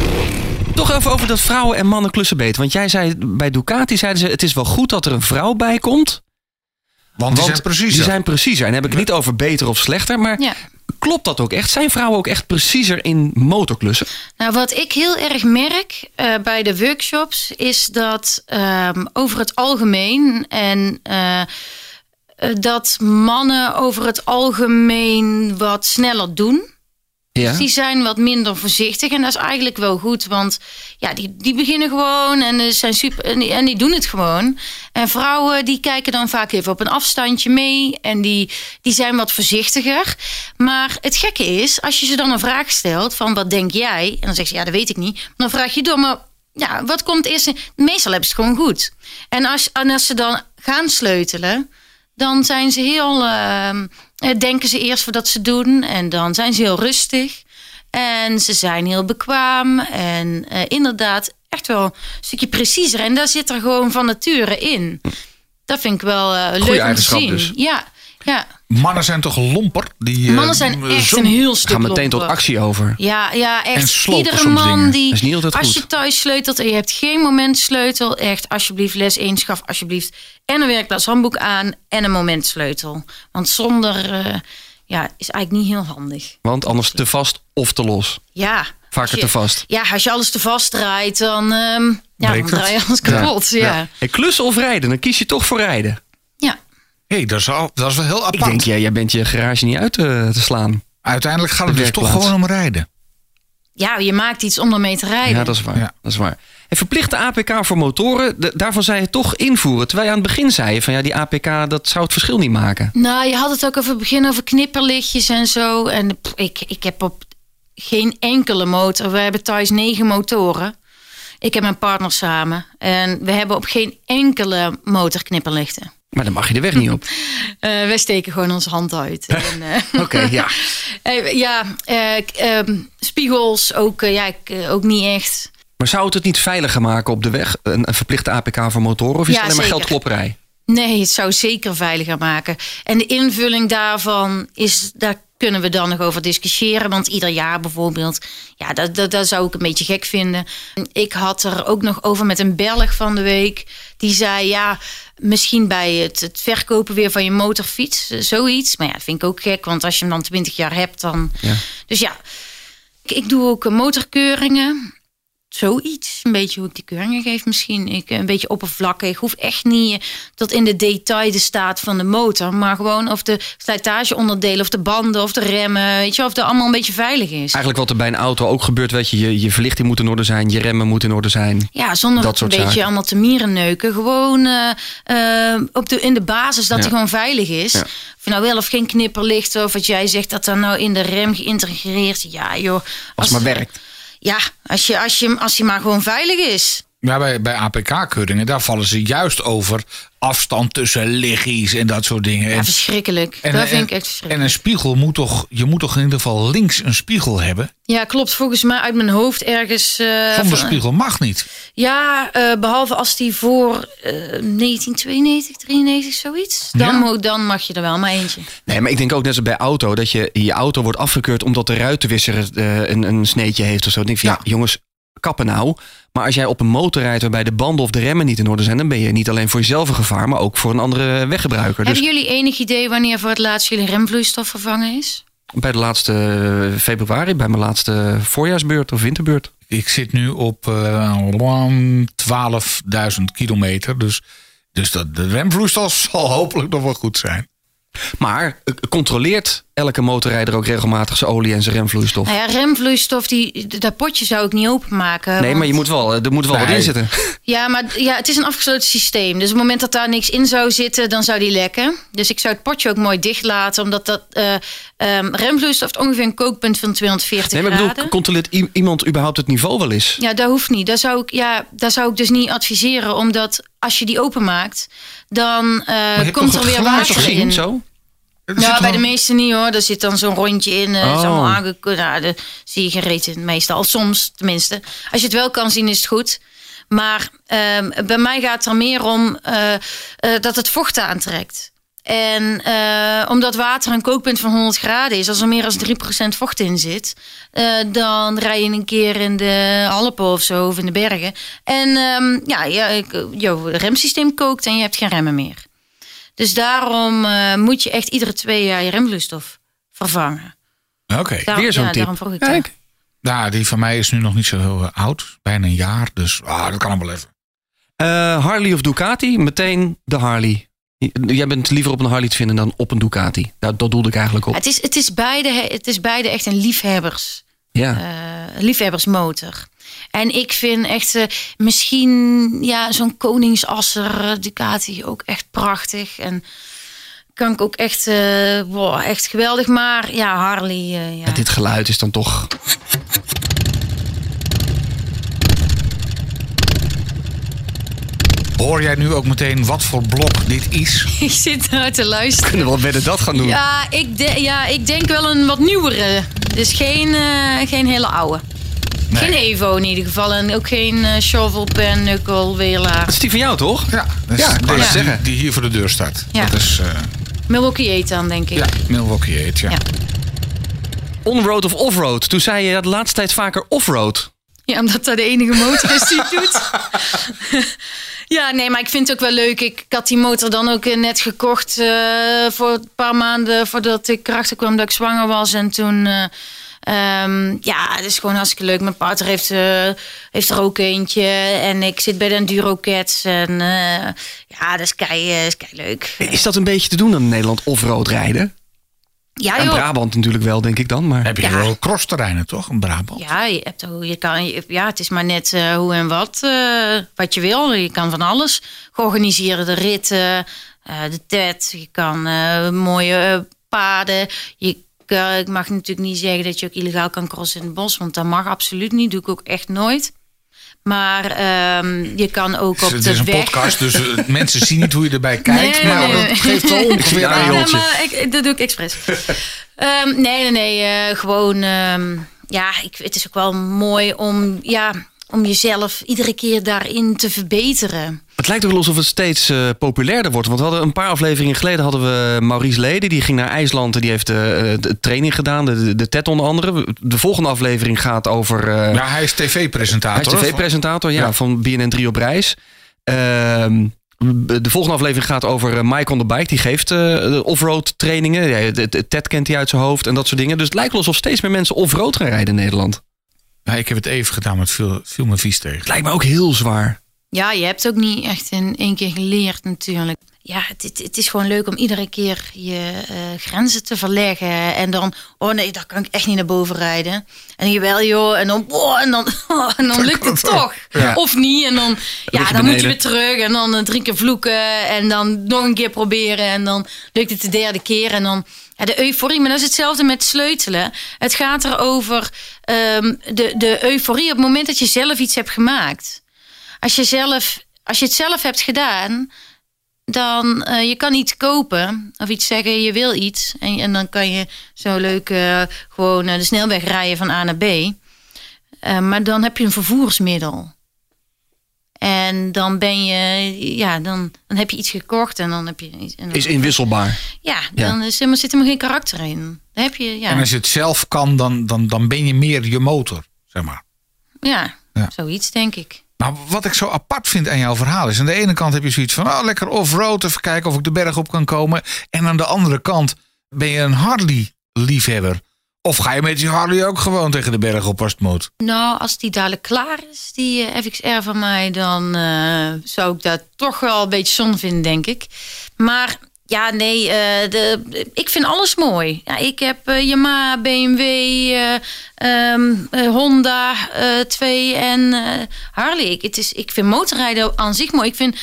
Toch even over dat vrouwen en mannen klussen beter. Want jij zei bij Ducati zeiden ze: het is wel goed dat er een vrouw bij komt. Want die want zijn precies. Die zijn preciezer. En dan heb ik het niet over beter of slechter. Maar Ja. klopt dat ook echt? Zijn vrouwen ook echt preciezer in motorklussen? Nou, wat ik heel erg merk eh, bij de workshops is dat ehm, over het algemeen en eh, eh, dat mannen over het algemeen wat sneller doen. Dus die zijn wat minder voorzichtig. En dat is eigenlijk wel goed. Want ja, die, die beginnen gewoon en, zijn super, en, die, en die doen het gewoon. En vrouwen die kijken dan vaak even op een afstandje mee. En die, die zijn wat voorzichtiger. Maar het gekke is, als je ze dan een vraag stelt van wat denk jij? En dan zegt ze ja, dat weet ik niet. Dan vraag je door, maar ja, wat komt eerst? Meestal hebben ze het gewoon goed. En als, en als ze dan gaan sleutelen, dan zijn ze heel, ehm, eh, denken ze eerst voordat ze doen. En dan zijn ze heel rustig. En ze zijn heel bekwaam. En eh, inderdaad, echt wel een stukje preciezer. En daar zit er gewoon van nature in. Dat vind ik wel eh, leuk om te zien. dus. Ja, ja. Mannen zijn toch lomper? Die, eh, Mannen zijn echt zo- een heel stuk Ga meteen tot actie over. Ja, ja, En echt. Iedere man dingen. die. Dat is niet altijd als goed. je thuis sleutelt en je hebt geen momentsleutel, echt alsjeblieft les 1 schaf alsjeblieft. En een werkplaatshandboek aan en een momentsleutel. Want zonder. eh, ja, is eigenlijk niet heel handig. Want anders te vast of te los. Ja. Vaker als je- te vast. Ja, als je alles te vast draait, dan, ehm, ja, dan draai je alles kapot. Ja. Ja. Hey, klussen of rijden? Dan kies je toch voor rijden. Hé, dat, is al- dat is wel heel apart. Ik denk, ja, jij bent je garage niet uit te, te slaan. Uiteindelijk gaat het dus toch gewoon om rijden. Ja, je maakt iets om ermee te rijden. Ja, dat is waar. Ja. Dat is waar. En verplichte APK voor motoren, daarvan zei je toch invoeren. Terwijl je aan het begin zei van ja, die APK dat zou het verschil niet maken. Nou, je had het ook over het begin over knipperlichtjes en zo. En pff, ik, ik heb op geen enkele motor. We hebben thuis negen motoren. Ik heb mijn partner samen. En we hebben op geen enkele motor knipperlichten. Maar dan mag je de weg niet op. Eh, wij steken gewoon onze hand uit. Eh, Oké, ja. ja, eh, ehm, spiegels ook, ja, ik, ook niet echt. Maar zou het het niet veiliger maken op de weg? Een, een verplichte APK voor motoren? Of is Ja, het alleen maar geldklopperij? Nee, het zou zeker veiliger maken. En de invulling daarvan is, daar kunnen we dan nog over discussiëren. Want ieder jaar bijvoorbeeld, ja, dat, dat, dat zou ik een beetje gek vinden. Ik had er ook nog over met een Belg van de week. Die zei, ja, misschien bij het, het verkopen weer van je motorfiets, zoiets. Maar ja, dat vind ik ook gek, want als je hem dan 20 jaar hebt, dan... Ja. Dus ja, ik, ik doe ook motorkeuringen zoiets. Een beetje hoe ik die keuringen geef misschien. Ik, een beetje oppervlakkig. Ik hoef echt niet eh, tot in de detail de staat van de motor. Maar gewoon of de slijtageonderdelen of de banden of de remmen. Weet je, of het allemaal een beetje veilig is. Eigenlijk wat er bij een auto ook gebeurt, weet je, je, je verlichting moet in orde zijn, je remmen moeten in orde zijn. Ja, zonder Dat een beetje zaken. allemaal te mieren neuken. Gewoon eh, eh, op de, in de basis dat Ja. hij gewoon veilig is. Ja. Of nou wel of geen knipperlicht. Of wat jij zegt dat dan nou in de rem geïntegreerd. Ja joh. Als het maar werkt. Ja, als je, als je, als hij maar gewoon veilig is. Ja, bij, bij APK-keuringen, daar vallen ze juist over afstand tussen liggies en dat soort dingen. Ja, En, verschrikkelijk. en, dat en- vind ik echt en verschrikkelijk. een spiegel moet toch, je moet toch in ieder geval links een spiegel hebben? Ja, klopt. Volgens mij uit mijn hoofd ergens. eh, Zonder van- spiegel mag niet. Ja, eh, behalve als die voor eh 1992, 93, zoiets. Dan, Ja. mo- dan mag je er wel maar eentje. Nee, maar ik denk ook net als bij auto, dat je je auto wordt afgekeurd omdat de ruitenwisser eh, een, een sneetje heeft of zo. Dan denk ik van, ja. Ja. jongens, kappen nou. Maar als jij op een motor rijdt waarbij de banden of de remmen niet in orde zijn, dan ben je niet alleen voor jezelf een gevaar, maar ook voor een andere weggebruiker. Dus Hebben jullie enig idee wanneer voor het laatst jullie remvloeistof vervangen is? bij de laatste eh, februari, bij mijn laatste voorjaarsbeurt of winterbeurt. Ik zit nu op eh 12.000 kilometer. Dus, dus dat, de remvloeistof zal hopelijk nog wel goed zijn. Maar eh, controleert elke motorrijder ook regelmatig zijn olie en zijn remvloeistof? Nou ja, remvloeistof, die, dat potje zou ik niet openmaken. Nee, maar je moet wel, eh, er moet wel wat in zitten. Ja, maar ja, het is een afgesloten systeem. Dus op het moment dat daar niks in zou zitten, dan zou die lekken. Dus ik zou het potje ook mooi dicht laten. Omdat dat eh ehm, remvloeistof ongeveer een kookpunt van 240 Nee, maar ik graden. bedoel, controleert iemand überhaupt het niveau wel eens? Ja, dat hoeft niet. Dat zou ik, ja, dat zou ik dus niet adviseren. Omdat als je die openmaakt, dan eh, hebt komt er weer water Gezien, in. zo? Ja, zit bij de meeste niet hoor. Er zit dan zo'n rondje in. is Oh. allemaal aangekomen. Nou, daar zie je geen reet in meestal. Soms tenminste. Als je het wel kan zien is het goed. Maar ehm, bij mij gaat het er meer om eh, eh, dat het vocht aantrekt. En omdat water een kookpunt van 100 graden is, als er meer dan 3% vocht in zit, dan rij je een keer in de Alpen of zo, of in de bergen. En ehm, ja, ik- jouw remsysteem kookt en je hebt geen remmen meer. Dus daarom eh, moet je echt iedere twee jaar je remvloeistof vervangen. Oké. Daarom, Weer zo'n ja, tip. Daarom vroeg ik dat. Kijk. Nou, die van mij is nu nog niet zo heel eh, oud. Bijna een jaar. Dus ah, dat kan allemaal even. Eh, Harley of Ducati? Meteen de Harley. Jij bent liever op een Harley te vinden dan op een Ducati. Dat, dat doelde ik eigenlijk op. Het, is, het, is beide, het is beide echt een liefhebbers, Ja. eh, liefhebbersmotor. En ik vind echt eh, misschien ja, zo'n koningsasser eh, Ducati ook echt prachtig. En kan ik ook echt, eh, wow, echt geweldig. Maar ja, Harley. ja. Dit geluid is dan toch... Hoor jij nu ook meteen wat voor blok dit is? ik zit nou te luisteren. Kunnen we wel wedden dat gaan doen? Ja ik, de- ja, ik denk wel een wat nieuwere. Dus geen, geen hele oude. Nee. Geen Evo in ieder geval. En ook geen eh, shovel pen, knuckle, welaar. Dat is die van jou, toch? Ja, dat is Ja, net zeggen. Die hier voor de deur staat. Ja. Dat is eh, Milwaukee Ethan, denk ik. ja, Milwaukee heet, ja. Ja. On-road of off-road? Toen zei je ja, de laatste tijd vaker off-road. Ja, omdat dat de enige motor is die het doet. ja, nee, maar ik vind het ook wel leuk. Ik, ik had die motor dan ook eh, net gekocht eh, voor een paar maanden voordat ik erachter kwam dat ik zwanger was. En toen, eh, ehm, ja, het is gewoon hartstikke leuk. Mijn partner heeft, eh, heeft er ook eentje. En ik zit bij de Enduro Cats. En eh, ja, dat is kei, eh, is kei leuk. Is dat een beetje te doen dan in Nederland off-road rijden? Ja, en joh. Brabant natuurlijk wel, denk ik dan. Maar Heb je Ja. wel crossterreinen, toch? In Brabant. Ja, je hebt, ook- je kan, je- ja, het is maar net eh, hoe en wat, eh, wat je wil. Je kan van alles. Georganiseerde de ritten, eh, de TED. Je kan eh, mooie paden. Je, kan- ik mag natuurlijk niet zeggen dat je ook illegaal kan crossen in het bos. Want dat mag absoluut niet. Doe ik ook echt nooit. Maar ehm, je kan ook op het de is een weg... podcast, dus eh, mensen zien niet hoe je erbij kijkt. Nee, maar nee, nee. dat geeft wel ongeveer Ja, joh. Ja, maar ik, dat doe ik expres. Ehm, nee, nee, nee. eh, gewoon, ehm, ja, ik, het is ook wel mooi om, ja, om jezelf iedere keer daarin te verbeteren. Het lijkt ook wel alsof het steeds uh, populairder wordt. Want we hadden een paar afleveringen geleden hadden we Maurice Leden. Die ging naar IJsland en die heeft uh, de training gedaan. De, de TED onder andere. De volgende aflevering gaat over... Uh, ja, hij is tv-presentator. Hij is tv-presentator, ja, ja, van BNN 3 op reis. Ehm, de volgende aflevering gaat over Mike on the Bike. Die geeft uh, offroad trainingen. De TED kent hij uit zijn hoofd en dat soort dingen. Dus het lijkt wel alsof steeds meer mensen offroad gaan rijden in Nederland. Ja, ik heb het even gedaan, maar het viel, viel me vies tegen. Het lijkt me ook heel zwaar. Ja, je hebt ook niet echt in één keer geleerd natuurlijk. Ja, het, het is gewoon leuk om iedere keer je uh, grenzen te verleggen. En dan, oh nee, daar kan ik echt niet naar boven rijden. En jawel joh, en dan, oh, en dan, oh, en dan lukt het toch. Ja. Of niet, en dan, ja, dan moet je weer terug. En dan uh, drie keer vloeken en dan nog een keer proberen. En dan lukt het de derde keer en dan... Ja, de euforie, maar dat is hetzelfde met sleutelen. Het gaat erover um, de, de euforie op het moment dat je zelf iets hebt gemaakt als je, zelf, als je het zelf hebt gedaan, dan uh, je kan iets kopen of iets zeggen, je wil iets. En, en dan kan je zo leuk uh, gewoon de snelweg rijden van A naar B. Maar dan heb je een vervoersmiddel. En dan ben je, ja, dan, dan heb je iets gekocht en dan heb je. En is inwisselbaar. Ja, dan ja. Is, maar zit er maar geen karakter in. Dan heb je, ja. En als je het zelf kan, dan, dan, dan ben je meer je motor, zeg maar. Ja, ja. zoiets denk ik. Wat ik zo apart vind aan jouw verhaal is... aan de ene kant heb je zoiets van... Oh, lekker off-road, even kijken of ik de berg op kan komen. En aan de andere kant ben je een Harley-liefhebber. Of ga je met die Harley ook gewoon tegen de berg op als? Nou, als die dadelijk klaar is, die uh, FXR van mij... dan uh, zou ik dat toch wel een beetje zon vinden, denk ik. Maar ja, nee, uh, de, ik vind alles mooi. Ja, ik heb uh, Yamaha, BMW, uh, um, Honda 2 en Harley. Ik, het is, ik vind motorrijden aan zich mooi. Ik vind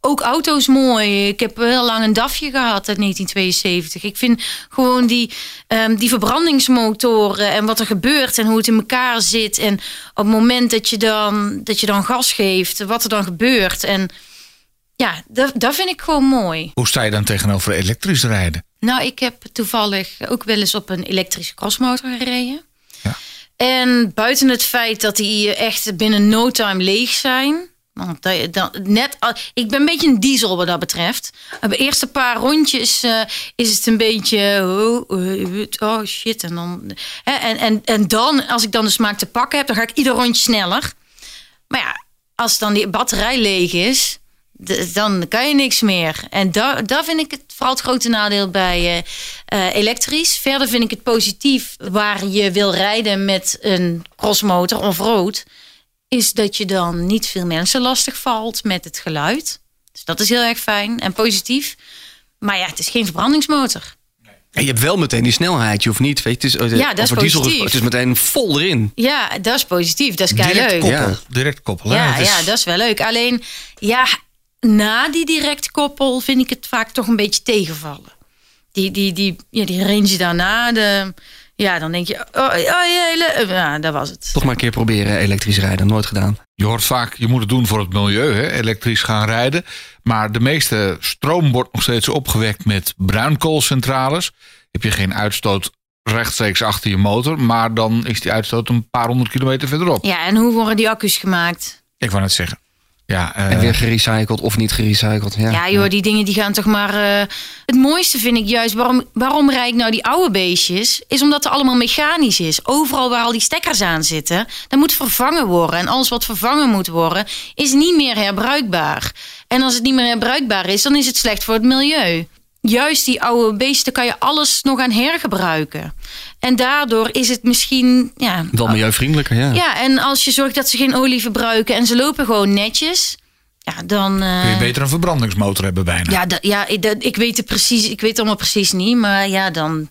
ook auto's mooi. Ik heb heel lang een DAFje gehad uit 1972. Ik vind gewoon die, um, die verbrandingsmotoren en wat er gebeurt en hoe het in elkaar zit. En op het moment dat je dan, dat je dan gas geeft, wat er dan gebeurt. En ja, dat, dat vind ik gewoon mooi. Hoe sta je dan tegenover elektrisch rijden? Nou, ik heb toevallig ook wel eens op een elektrische crossmotor gereden. Ja. En buiten het feit dat die echt binnen no time leeg zijn. Want dan, net, ik ben een beetje een diesel wat dat betreft. De eerste paar rondjes uh, is het een beetje. Oh, oh shit. En dan, hè, en, en, en dan, als ik dan de smaak te pakken heb, dan ga ik ieder rondje sneller. Maar ja, als dan die batterij leeg is dan kan je niks meer. En daar, daar vind ik het vooral het grote nadeel bij uh, elektrisch. Verder vind ik het positief waar je wil rijden met een crossmotor of rood. Is dat je dan niet veel mensen lastig valt met het geluid. Dus dat is heel erg fijn en positief. Maar ja, het is geen verbrandingsmotor. En je hebt wel meteen die snelheid, je hoeft niet. Weet je, het is, ja, dat is positief. Diesel, het is meteen vol erin. Ja, dat is positief. Dat is kei leuk. Koppel, ja. Direct koppelen. Ja, is... ja, dat is wel leuk. Alleen, ja, na die direct koppel vind ik het vaak toch een beetje tegenvallen. Die, die, die, ja, die range daarna, de, ja, dan denk je, oh, oh ja, ja, dat was het. Toch maar een keer proberen elektrisch rijden, nooit gedaan. Je hoort vaak, je moet het doen voor het milieu, hè? elektrisch gaan rijden. Maar de meeste stroom wordt nog steeds opgewekt met bruinkoolcentrales. Heb je geen uitstoot rechtstreeks achter je motor, maar dan is die uitstoot een paar honderd kilometer verderop. Ja, en hoe worden die accu's gemaakt? Ik wou net zeggen. Ja, uh... En weer gerecycled of niet gerecycled. Ja, ja joh, die dingen die gaan toch maar... Uh... Het mooiste vind ik juist, waarom, waarom rijd ik nou die oude beestjes... is omdat het allemaal mechanisch is. Overal waar al die stekkers aan zitten, dat moet vervangen worden. En alles wat vervangen moet worden, is niet meer herbruikbaar. En als het niet meer herbruikbaar is, dan is het slecht voor het milieu juist die oude beesten kan je alles nog aan hergebruiken. En daardoor is het misschien... Ja, Wel milieuvriendelijker, ja. Ja, en als je zorgt dat ze geen olie verbruiken en ze lopen gewoon netjes... Ja, dan... Uh, Kun je beter een verbrandingsmotor hebben bijna. Ja, ja ik, ik, weet het precies, ik weet het allemaal precies niet, maar ja, dan...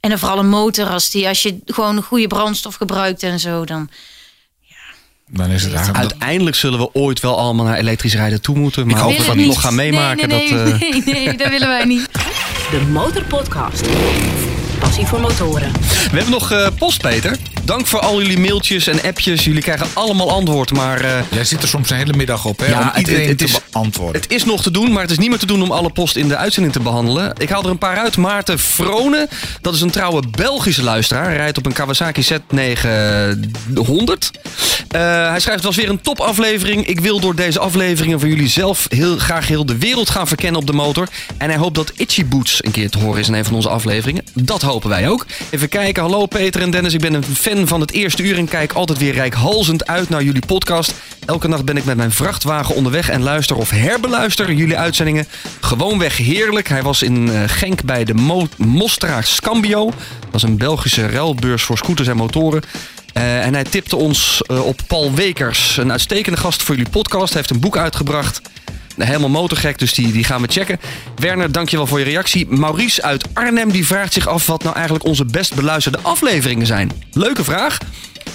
En dan vooral een motor, als, die, als je gewoon een goede brandstof gebruikt en zo, dan... Dan is het eigenlijk... Uiteindelijk zullen we ooit wel allemaal naar elektrisch rijden toe moeten. Maar of we dat nog gaan meemaken, nee, nee, dat... Nee, uh... nee, nee, dat willen wij niet. De Motorpodcast. Passie voor motoren. We hebben nog uh, post, Peter. Dank voor al jullie mailtjes en appjes. Jullie krijgen allemaal antwoord, maar... Uh... Jij zit er soms een hele middag op, hè? Ja, om iedereen het, het te is, beantwoorden. Het is nog te doen, maar het is niet meer te doen om alle post in de uitzending te behandelen. Ik haal er een paar uit. Maarten Vrone, dat is een trouwe Belgische luisteraar. Hij rijdt op een Kawasaki Z900. Eh, hij schrijft, het was weer een topaflevering. Ik wil door deze afleveringen van jullie zelf heel graag heel de wereld gaan verkennen op de motor. En hij hoopt dat Itchy Boots een keer te horen is in een van onze afleveringen. Dat wij ook. Even kijken. Hallo Peter en Dennis. Ik ben een fan van het eerste uur en kijk altijd weer rijkhalzend uit naar jullie podcast. Elke nacht ben ik met mijn vrachtwagen onderweg en luister of herbeluister jullie uitzendingen. Gewoonweg heerlijk. Hij was in eh, Genk bij de Mo Mostra Scambio. Dat is een Belgische ruilbeurs voor scooters en motoren. Uh, en hij tipte ons uh, op Paul Wekers, een uitstekende gast voor jullie podcast. Hij heeft een boek uitgebracht. Helemaal motorgek, dus die, die gaan we checken. Werner, dankjewel voor je reactie. Maurice uit Arnhem die vraagt zich af wat nou eigenlijk onze best beluisterde afleveringen zijn. Leuke vraag.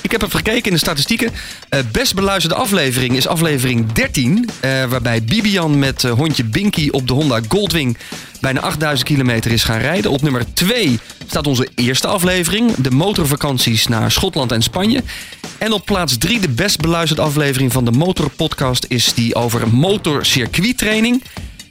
Ik heb even gekeken in de statistieken. Uh, best beluisterde aflevering is aflevering 13. Uh, waarbij Bibian met uh, hondje Binky op de Honda Goldwing bijna 8000 kilometer is gaan rijden. Op nummer 2 staat onze eerste aflevering. De motorvakanties naar Schotland en Spanje. En op plaats 3 de best beluisterde aflevering van de Motorpodcast is die over motorcircuittraining.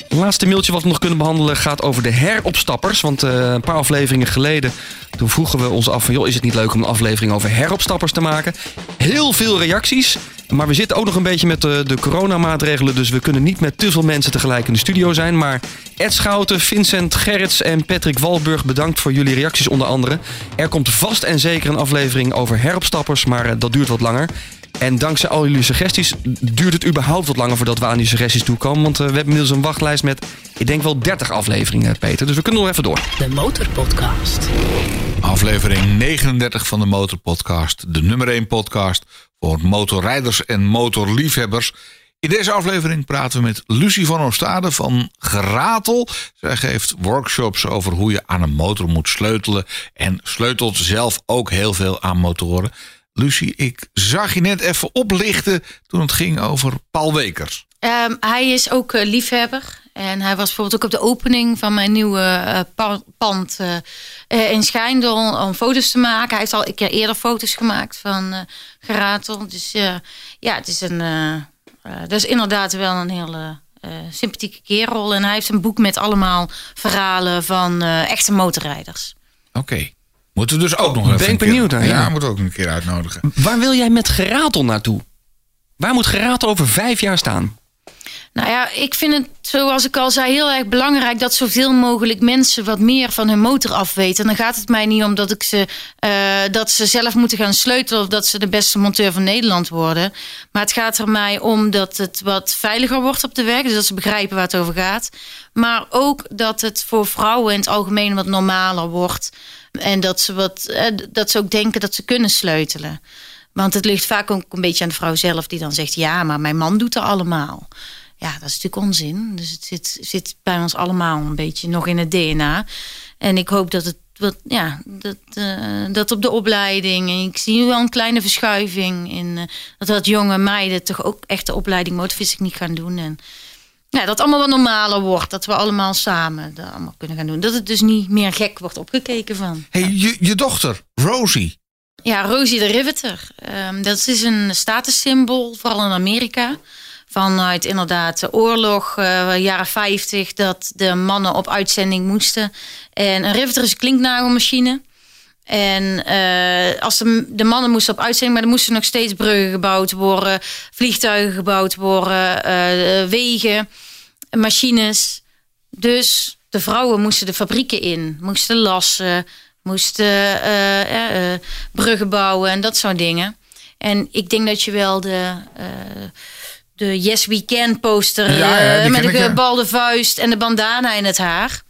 Het laatste mailtje wat we nog kunnen behandelen gaat over de heropstappers. Want uh, een paar afleveringen geleden toen vroegen we ons af van... joh, is het niet leuk om een aflevering over heropstappers te maken? Heel veel reacties. Maar we zitten ook nog een beetje met de, de coronamaatregelen... dus we kunnen niet met te veel mensen tegelijk in de studio zijn. Maar Ed Schouten, Vincent Gerrits en Patrick Walburg... bedankt voor jullie reacties onder andere. Er komt vast en zeker een aflevering over heropstappers... maar uh, dat duurt wat langer. En dankzij al jullie suggesties duurt het überhaupt wat langer voordat we aan die suggesties toekomen. Want uh, we hebben inmiddels een wachtlijst met, ik denk wel 30 afleveringen, Peter. Dus we kunnen nog even door. De Motorpodcast. Aflevering 39 van de Motorpodcast. De nummer 1 podcast voor motorrijders en motorliefhebbers. In deze aflevering praten we met Lucie van Oostade van Geratel. Zij geeft workshops over hoe je aan een motor moet sleutelen. En sleutelt zelf ook heel veel aan motoren. Lucie, ik zag je net even oplichten toen het ging over Paul Wekers. Um, hij is ook uh, liefhebber. En hij was bijvoorbeeld ook op de opening van mijn nieuwe uh, pand uh, in Schijndel om foto's te maken. Hij heeft al een keer eerder foto's gemaakt van Geratel. Dus ja, het is een, dat is inderdaad wel een hele sympathieke kerel. En hij heeft een boek met allemaal verhalen van echte motorrijders. Oké. Okay. Moeten we dus ook nog even Ben ik benieuwd naar. Ja, ja, moeten we ook een keer uitnodigen. Waar wil jij met geratel naartoe? Waar moet geratel over vijf jaar staan? Nou ja, ik vind het, zoals ik al zei, heel erg belangrijk dat zoveel mogelijk mensen wat meer van hun motor afweten. En dan gaat het mij niet om dat, ik ze, uh, dat ze zelf moeten gaan sleutelen of dat ze de beste monteur van Nederland worden. Maar het gaat er mij om dat het wat veiliger wordt op de weg. Dus dat ze begrijpen waar het over gaat. Maar ook dat het voor vrouwen in het algemeen wat normaler wordt. En dat ze, wat, dat ze ook denken dat ze kunnen sleutelen. Want het ligt vaak ook een beetje aan de vrouw zelf die dan zegt: Ja, maar mijn man doet er allemaal. Ja, dat is natuurlijk onzin. Dus het zit, zit bij ons allemaal een beetje nog in het DNA. En ik hoop dat het wat, ja, dat, uh, dat op de opleiding. En ik zie nu wel een kleine verschuiving in uh, dat dat jonge meiden toch ook echt de opleiding motorfysiek niet gaan doen. En ja, dat allemaal wat normaler wordt. Dat we allemaal samen dat allemaal kunnen gaan doen. Dat het dus niet meer gek wordt opgekeken van. Hey, je, je dochter, Rosie. Ja, Rosie de Riveter. Um, dat is een statussymbool, vooral in Amerika. Vanuit inderdaad de oorlog, uh, jaren 50, dat de mannen op uitzending moesten. En een riveter is een klinknagelmachine. En uh, als de, de, mannen moesten op uitzending, maar er moesten nog steeds bruggen gebouwd worden, vliegtuigen gebouwd worden, uh, wegen, machines. Dus de vrouwen moesten de fabrieken in, moesten lassen, moesten uh, bruggen bouwen en dat soort dingen. En ik denk dat je wel de, de Yes We Can poster ja, ja, met de gebalde vuist en de bandana in het haar.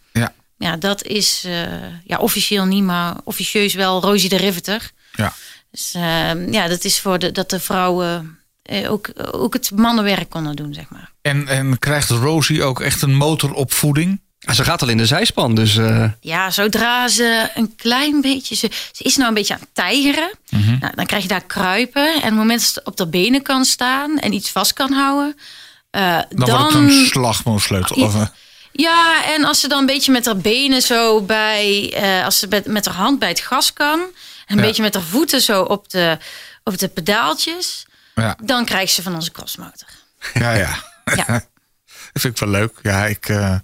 Ja. Dat is uh, ja, officieel niet, maar officieus wel Rosie de Riveter. Ja. Dus uh, ja, dat is voor de, dat de vrouwen uh, ook, ook het mannenwerk konden doen, zeg maar. En, en krijgt Rosie ook echt een motoropvoeding? Ze gaat al in de zijspan, dus... Uh... Ja, zodra ze een klein beetje... Ze, ze is nou een beetje aan het tijgeren. Mm -hmm. nou, dan krijg je daar kruipen. En op het moment dat ze op de benen kan staan en iets vast kan houden... dan, dan wordt het een slagmoorsleutel. Of, uh... Ja, en als ze dan een beetje met haar benen zo bij... Uh, als ze met, met haar hand bij het gas kan... en een ja. beetje met haar voeten zo op de, op de pedaaltjes... Ja. dan krijgt ze van onze crossmotor. Ja, ja. ja. dat vind ik wel leuk. Ja, ik... Uh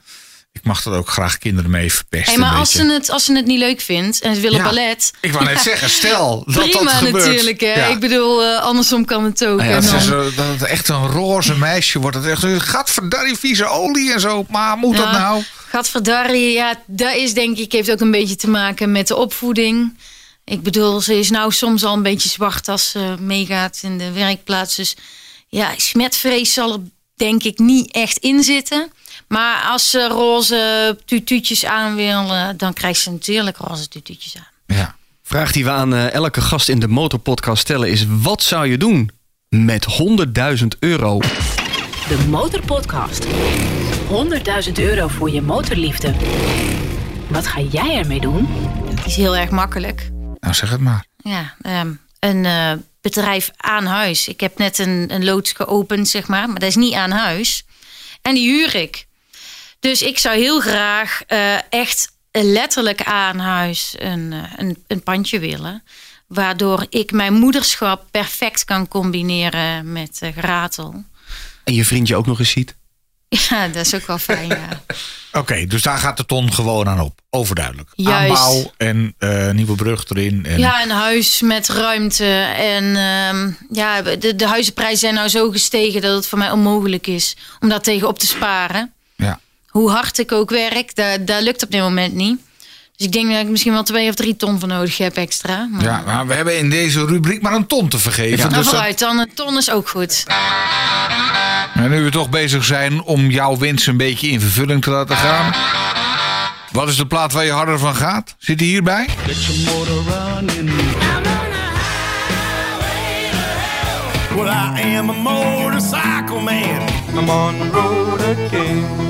Ik mag dat ook graag kinderen mee verpesten. Hey, maar als beetje. ze, het, als ze het niet leuk vindt en ze willen Ja, ballet. Ik wou net zeggen, stel dat Prima dat gebeurt. natuurlijk. Hè? Ja. Ik bedoel, eh, andersom kan het ook. Ah ja, En dan- zo, dat het echt een roze meisje wordt. Dat echt, gadverdarrie, vieze olie en zo. Maar moet dat nou? Gadverdarrie, ja, dat is denk ik, heeft ook een beetje te maken met de opvoeding. Ik bedoel, ze is nou soms al een beetje zwart als ze meegaat in de werkplaats. Dus ja, smetvrees zal er denk ik niet echt in zitten. Maar als ze roze tutuutjes aan wil, eh, dan krijgt ze natuurlijk roze tutuutjes aan. Ja. Vraag die we aan eh, elke gast in de Motorpodcast stellen is... wat zou je doen met 100.000 euro? De Motorpodcast. 100.000 euro voor je motorliefde. Wat ga jij ermee doen? Die is heel erg makkelijk. Nou, zeg het maar. Ja, ehm, een eh, bedrijf aan huis. Ik heb net een, een loods geopend, zeg maar. Maar dat is niet aan huis. En die huur ik. Dus ik zou heel graag eh, echt letterlijk aan huis een, eh, een, een pandje willen. Waardoor ik mijn moederschap perfect kan combineren met eh, geratel. En je vriendje ook nog eens ziet? Ja, dat is ook wel fijn, ja. Oké, dus daar gaat de ton gewoon aan op. Overduidelijk. Juist. Aanbouw en eh, nieuwe brug erin. En, Ja, een huis met ruimte. En ehm, ja, de, de huizenprijzen zijn nou zo gestegen dat het voor mij onmogelijk is om daar tegen op te sparen. Ja. Hoe hard ik ook werk, daar, daar lukt op dit moment niet. Dus ik denk dat ik misschien wel twee of drie ton voor nodig heb extra. Maar, ja, maar we hebben in deze rubriek maar een ton te vergeven. nou, dus dat- vooruit, dan een ton is ook goed. En nu we toch bezig zijn om jouw wens een beetje in vervulling te laten gaan. Wat is de plaat waar je harder van gaat? Zit die hierbij? Well, I am a motorcycle man. I'm on the road again.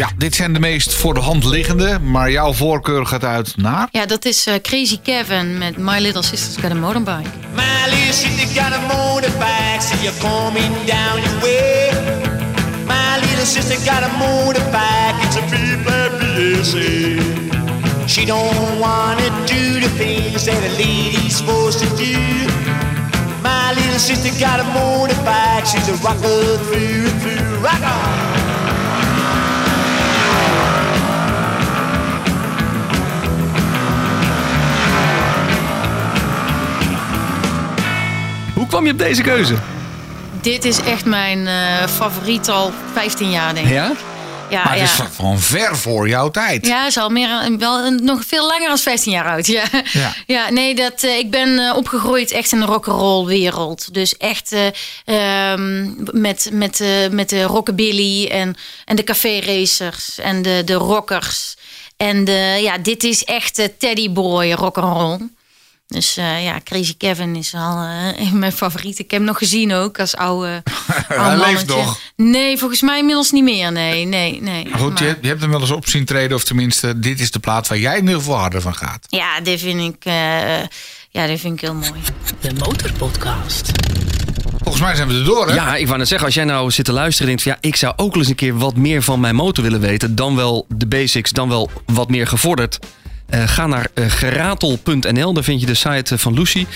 Ja, dit zijn de meest voor de hand liggende. Maar jouw voorkeur gaat uit naar... Ja, dat is eh, Crazy Kevin met My Little Sister's Got a Motorbike. My little sister got a motorbike, so you're coming down your way. My little sister got a motorbike, it's a B-B-B-S-A. She don't wanna do the things that a lady's supposed to do. My little sister got a motorbike, she's a rocker through and through. Rock on! Kwam je op deze keuze? Dit is echt mijn eh, favoriet al 15 jaar, denk ik. Ja? Ja, Maar ja. het is van- van ver voor jouw tijd. Ja, is al meer, wel nog veel langer dan 15 jaar oud. Ja, Ja. ja. nee, dat, eh, ik ben eh, opgegroeid echt in de rock'n'roll wereld. Dus echt eh, ehm, met, met, met de rockabilly en, en de café racers en de, de rockers. En de, ja, dit is echt eh, teddyboy rock'n'roll. Dus eh, ja, Crazy Kevin is al een van mijn favorieten. Ik heb hem nog gezien ook als oude, oude Hij leeft mannetje. nog. Nee, volgens mij inmiddels niet meer. Nee, nee, nee. Maar Goed, je, Maar- hebt- je hebt hem wel eens op zien treden. Of tenminste, dit is de plaat waar jij in ieder geval harder van gaat. Ja, dit vind ik, eh, ja, dit vind ik heel mooi. De Motorpodcast. Volgens mij zijn we er door, hè? Ja, ik wou net zeggen, als jij nou zit te luisteren en denkt... van, ja, ik zou ook wel eens een keer wat meer van mijn motor willen weten... dan wel de basics, dan wel wat meer gevorderd... Eh, ga naar eh, geratel.nl, daar vind je de site eh, van Lucy.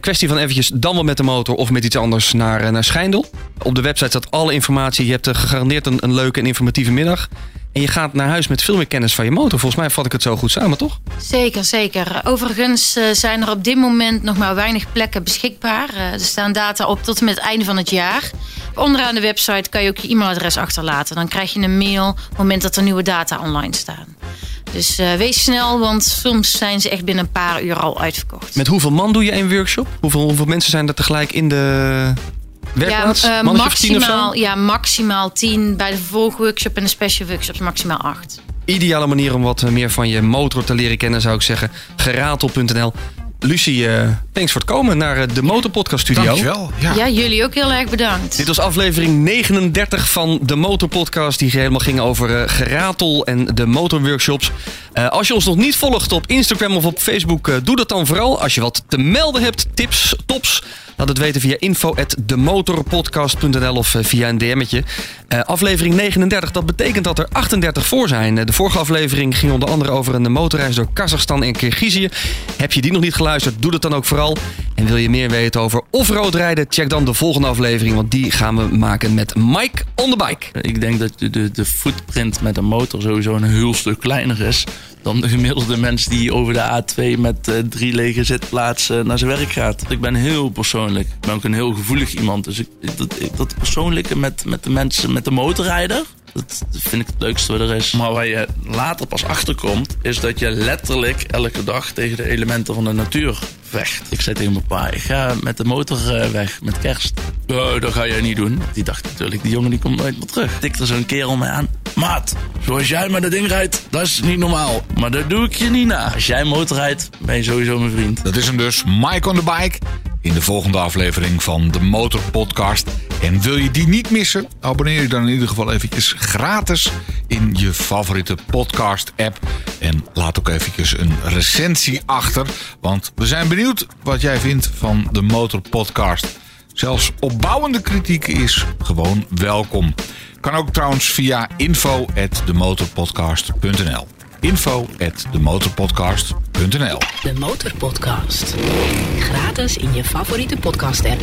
Kwestie van eventjes dan wel met de motor of met iets anders naar, naar Schijndel. Op de website staat alle informatie. Je hebt gegarandeerd een leuke en informatieve middag. En je gaat naar huis met veel meer kennis van je motor. Volgens mij vat ik het zo goed samen, toch? Zeker, zeker. Overigens eh, zijn er op dit moment nog maar weinig plekken beschikbaar. Eh, er staan data op tot en met het einde van het jaar. Onderaan de website kan je ook je e-mailadres achterlaten. Dan krijg je een mail op het moment dat er nieuwe data online staan. Dus eh, wees snel, want soms zijn ze echt binnen een paar uur al uitverkocht. Met hoeveel man doe je een workshop? Hoeveel, hoeveel mensen zijn er tegelijk in de werkplaats? Ja, eh, tien maximaal, ja, maximaal 10 bij de vervolgworkshop en de special workshops maximaal 8. Ideale manier om wat eh, meer van je motor te leren kennen, zou ik zeggen. Geratel.nl. Lucie, eh, thanks voor het komen naar de Motorpodcast Studio. Dankjewel. Ja. Ja, jullie ook heel erg bedankt. Dit was aflevering 39 van de Motorpodcast, die helemaal ging over geratel en de motorworkshops. Eh, als je ons nog niet volgt op Instagram of op Facebook, eh, doe dat dan vooral. Als je wat te melden hebt, tips, tops, laat het weten via info@demotorpodcast.nl of eh, via een DM'tje. Eh, aflevering 39, dat betekent dat er 38 voor zijn. De vorige aflevering ging onder andere over een motorreis door Kazachstan en Kirgizië. Heb je die nog niet geluisterd, doe dat dan ook vooral. En wil je meer weten over off-road rijden? Check dan de volgende aflevering, want die gaan we maken met Mike on the bike. Ik denk dat de, de, de footprint met een motor sowieso een heel stuk kleiner is dan de gemiddelde mens die over de A2 met uh, drie lege zitplaatsen naar zijn werk gaat. Ik ben heel persoonlijk. Ik ben ook een heel gevoelig iemand. Dus ik, dat, dat persoonlijke met, met de mensen, met de motorrijder, dat vind ik het leukste wat er is. Maar waar je later pas achter komt, is dat je letterlijk elke dag tegen de elementen van de natuur vecht. Ik zei tegen mijn pa, ik ga met de motor uh, weg, met kerst. Oh, dat ga jij niet doen. Die dacht natuurlijk, die jongen die komt nooit meer terug. Tikte zo'n kerel mij aan. Maat, zoals jij met dat ding rijdt, dat is niet normaal. Maar dat doe ik je niet na. Als jij motor rijdt, ben je sowieso mijn vriend. Dat is hem dus, Mike on the Bike. In de volgende aflevering van de Motor Podcast. En wil je die niet missen? Abonneer je dan in ieder geval eventjes gratis in je favoriete podcast app. En laat ook eventjes een recensie achter. Want we zijn benieuwd wat jij vindt van de Motor Podcast. Zelfs opbouwende kritiek is gewoon welkom. Kan ook trouwens via info@demotorpodcast.nl. info@demotorpodcast.nl. De Motorpodcast. Gratis in je favoriete podcast app.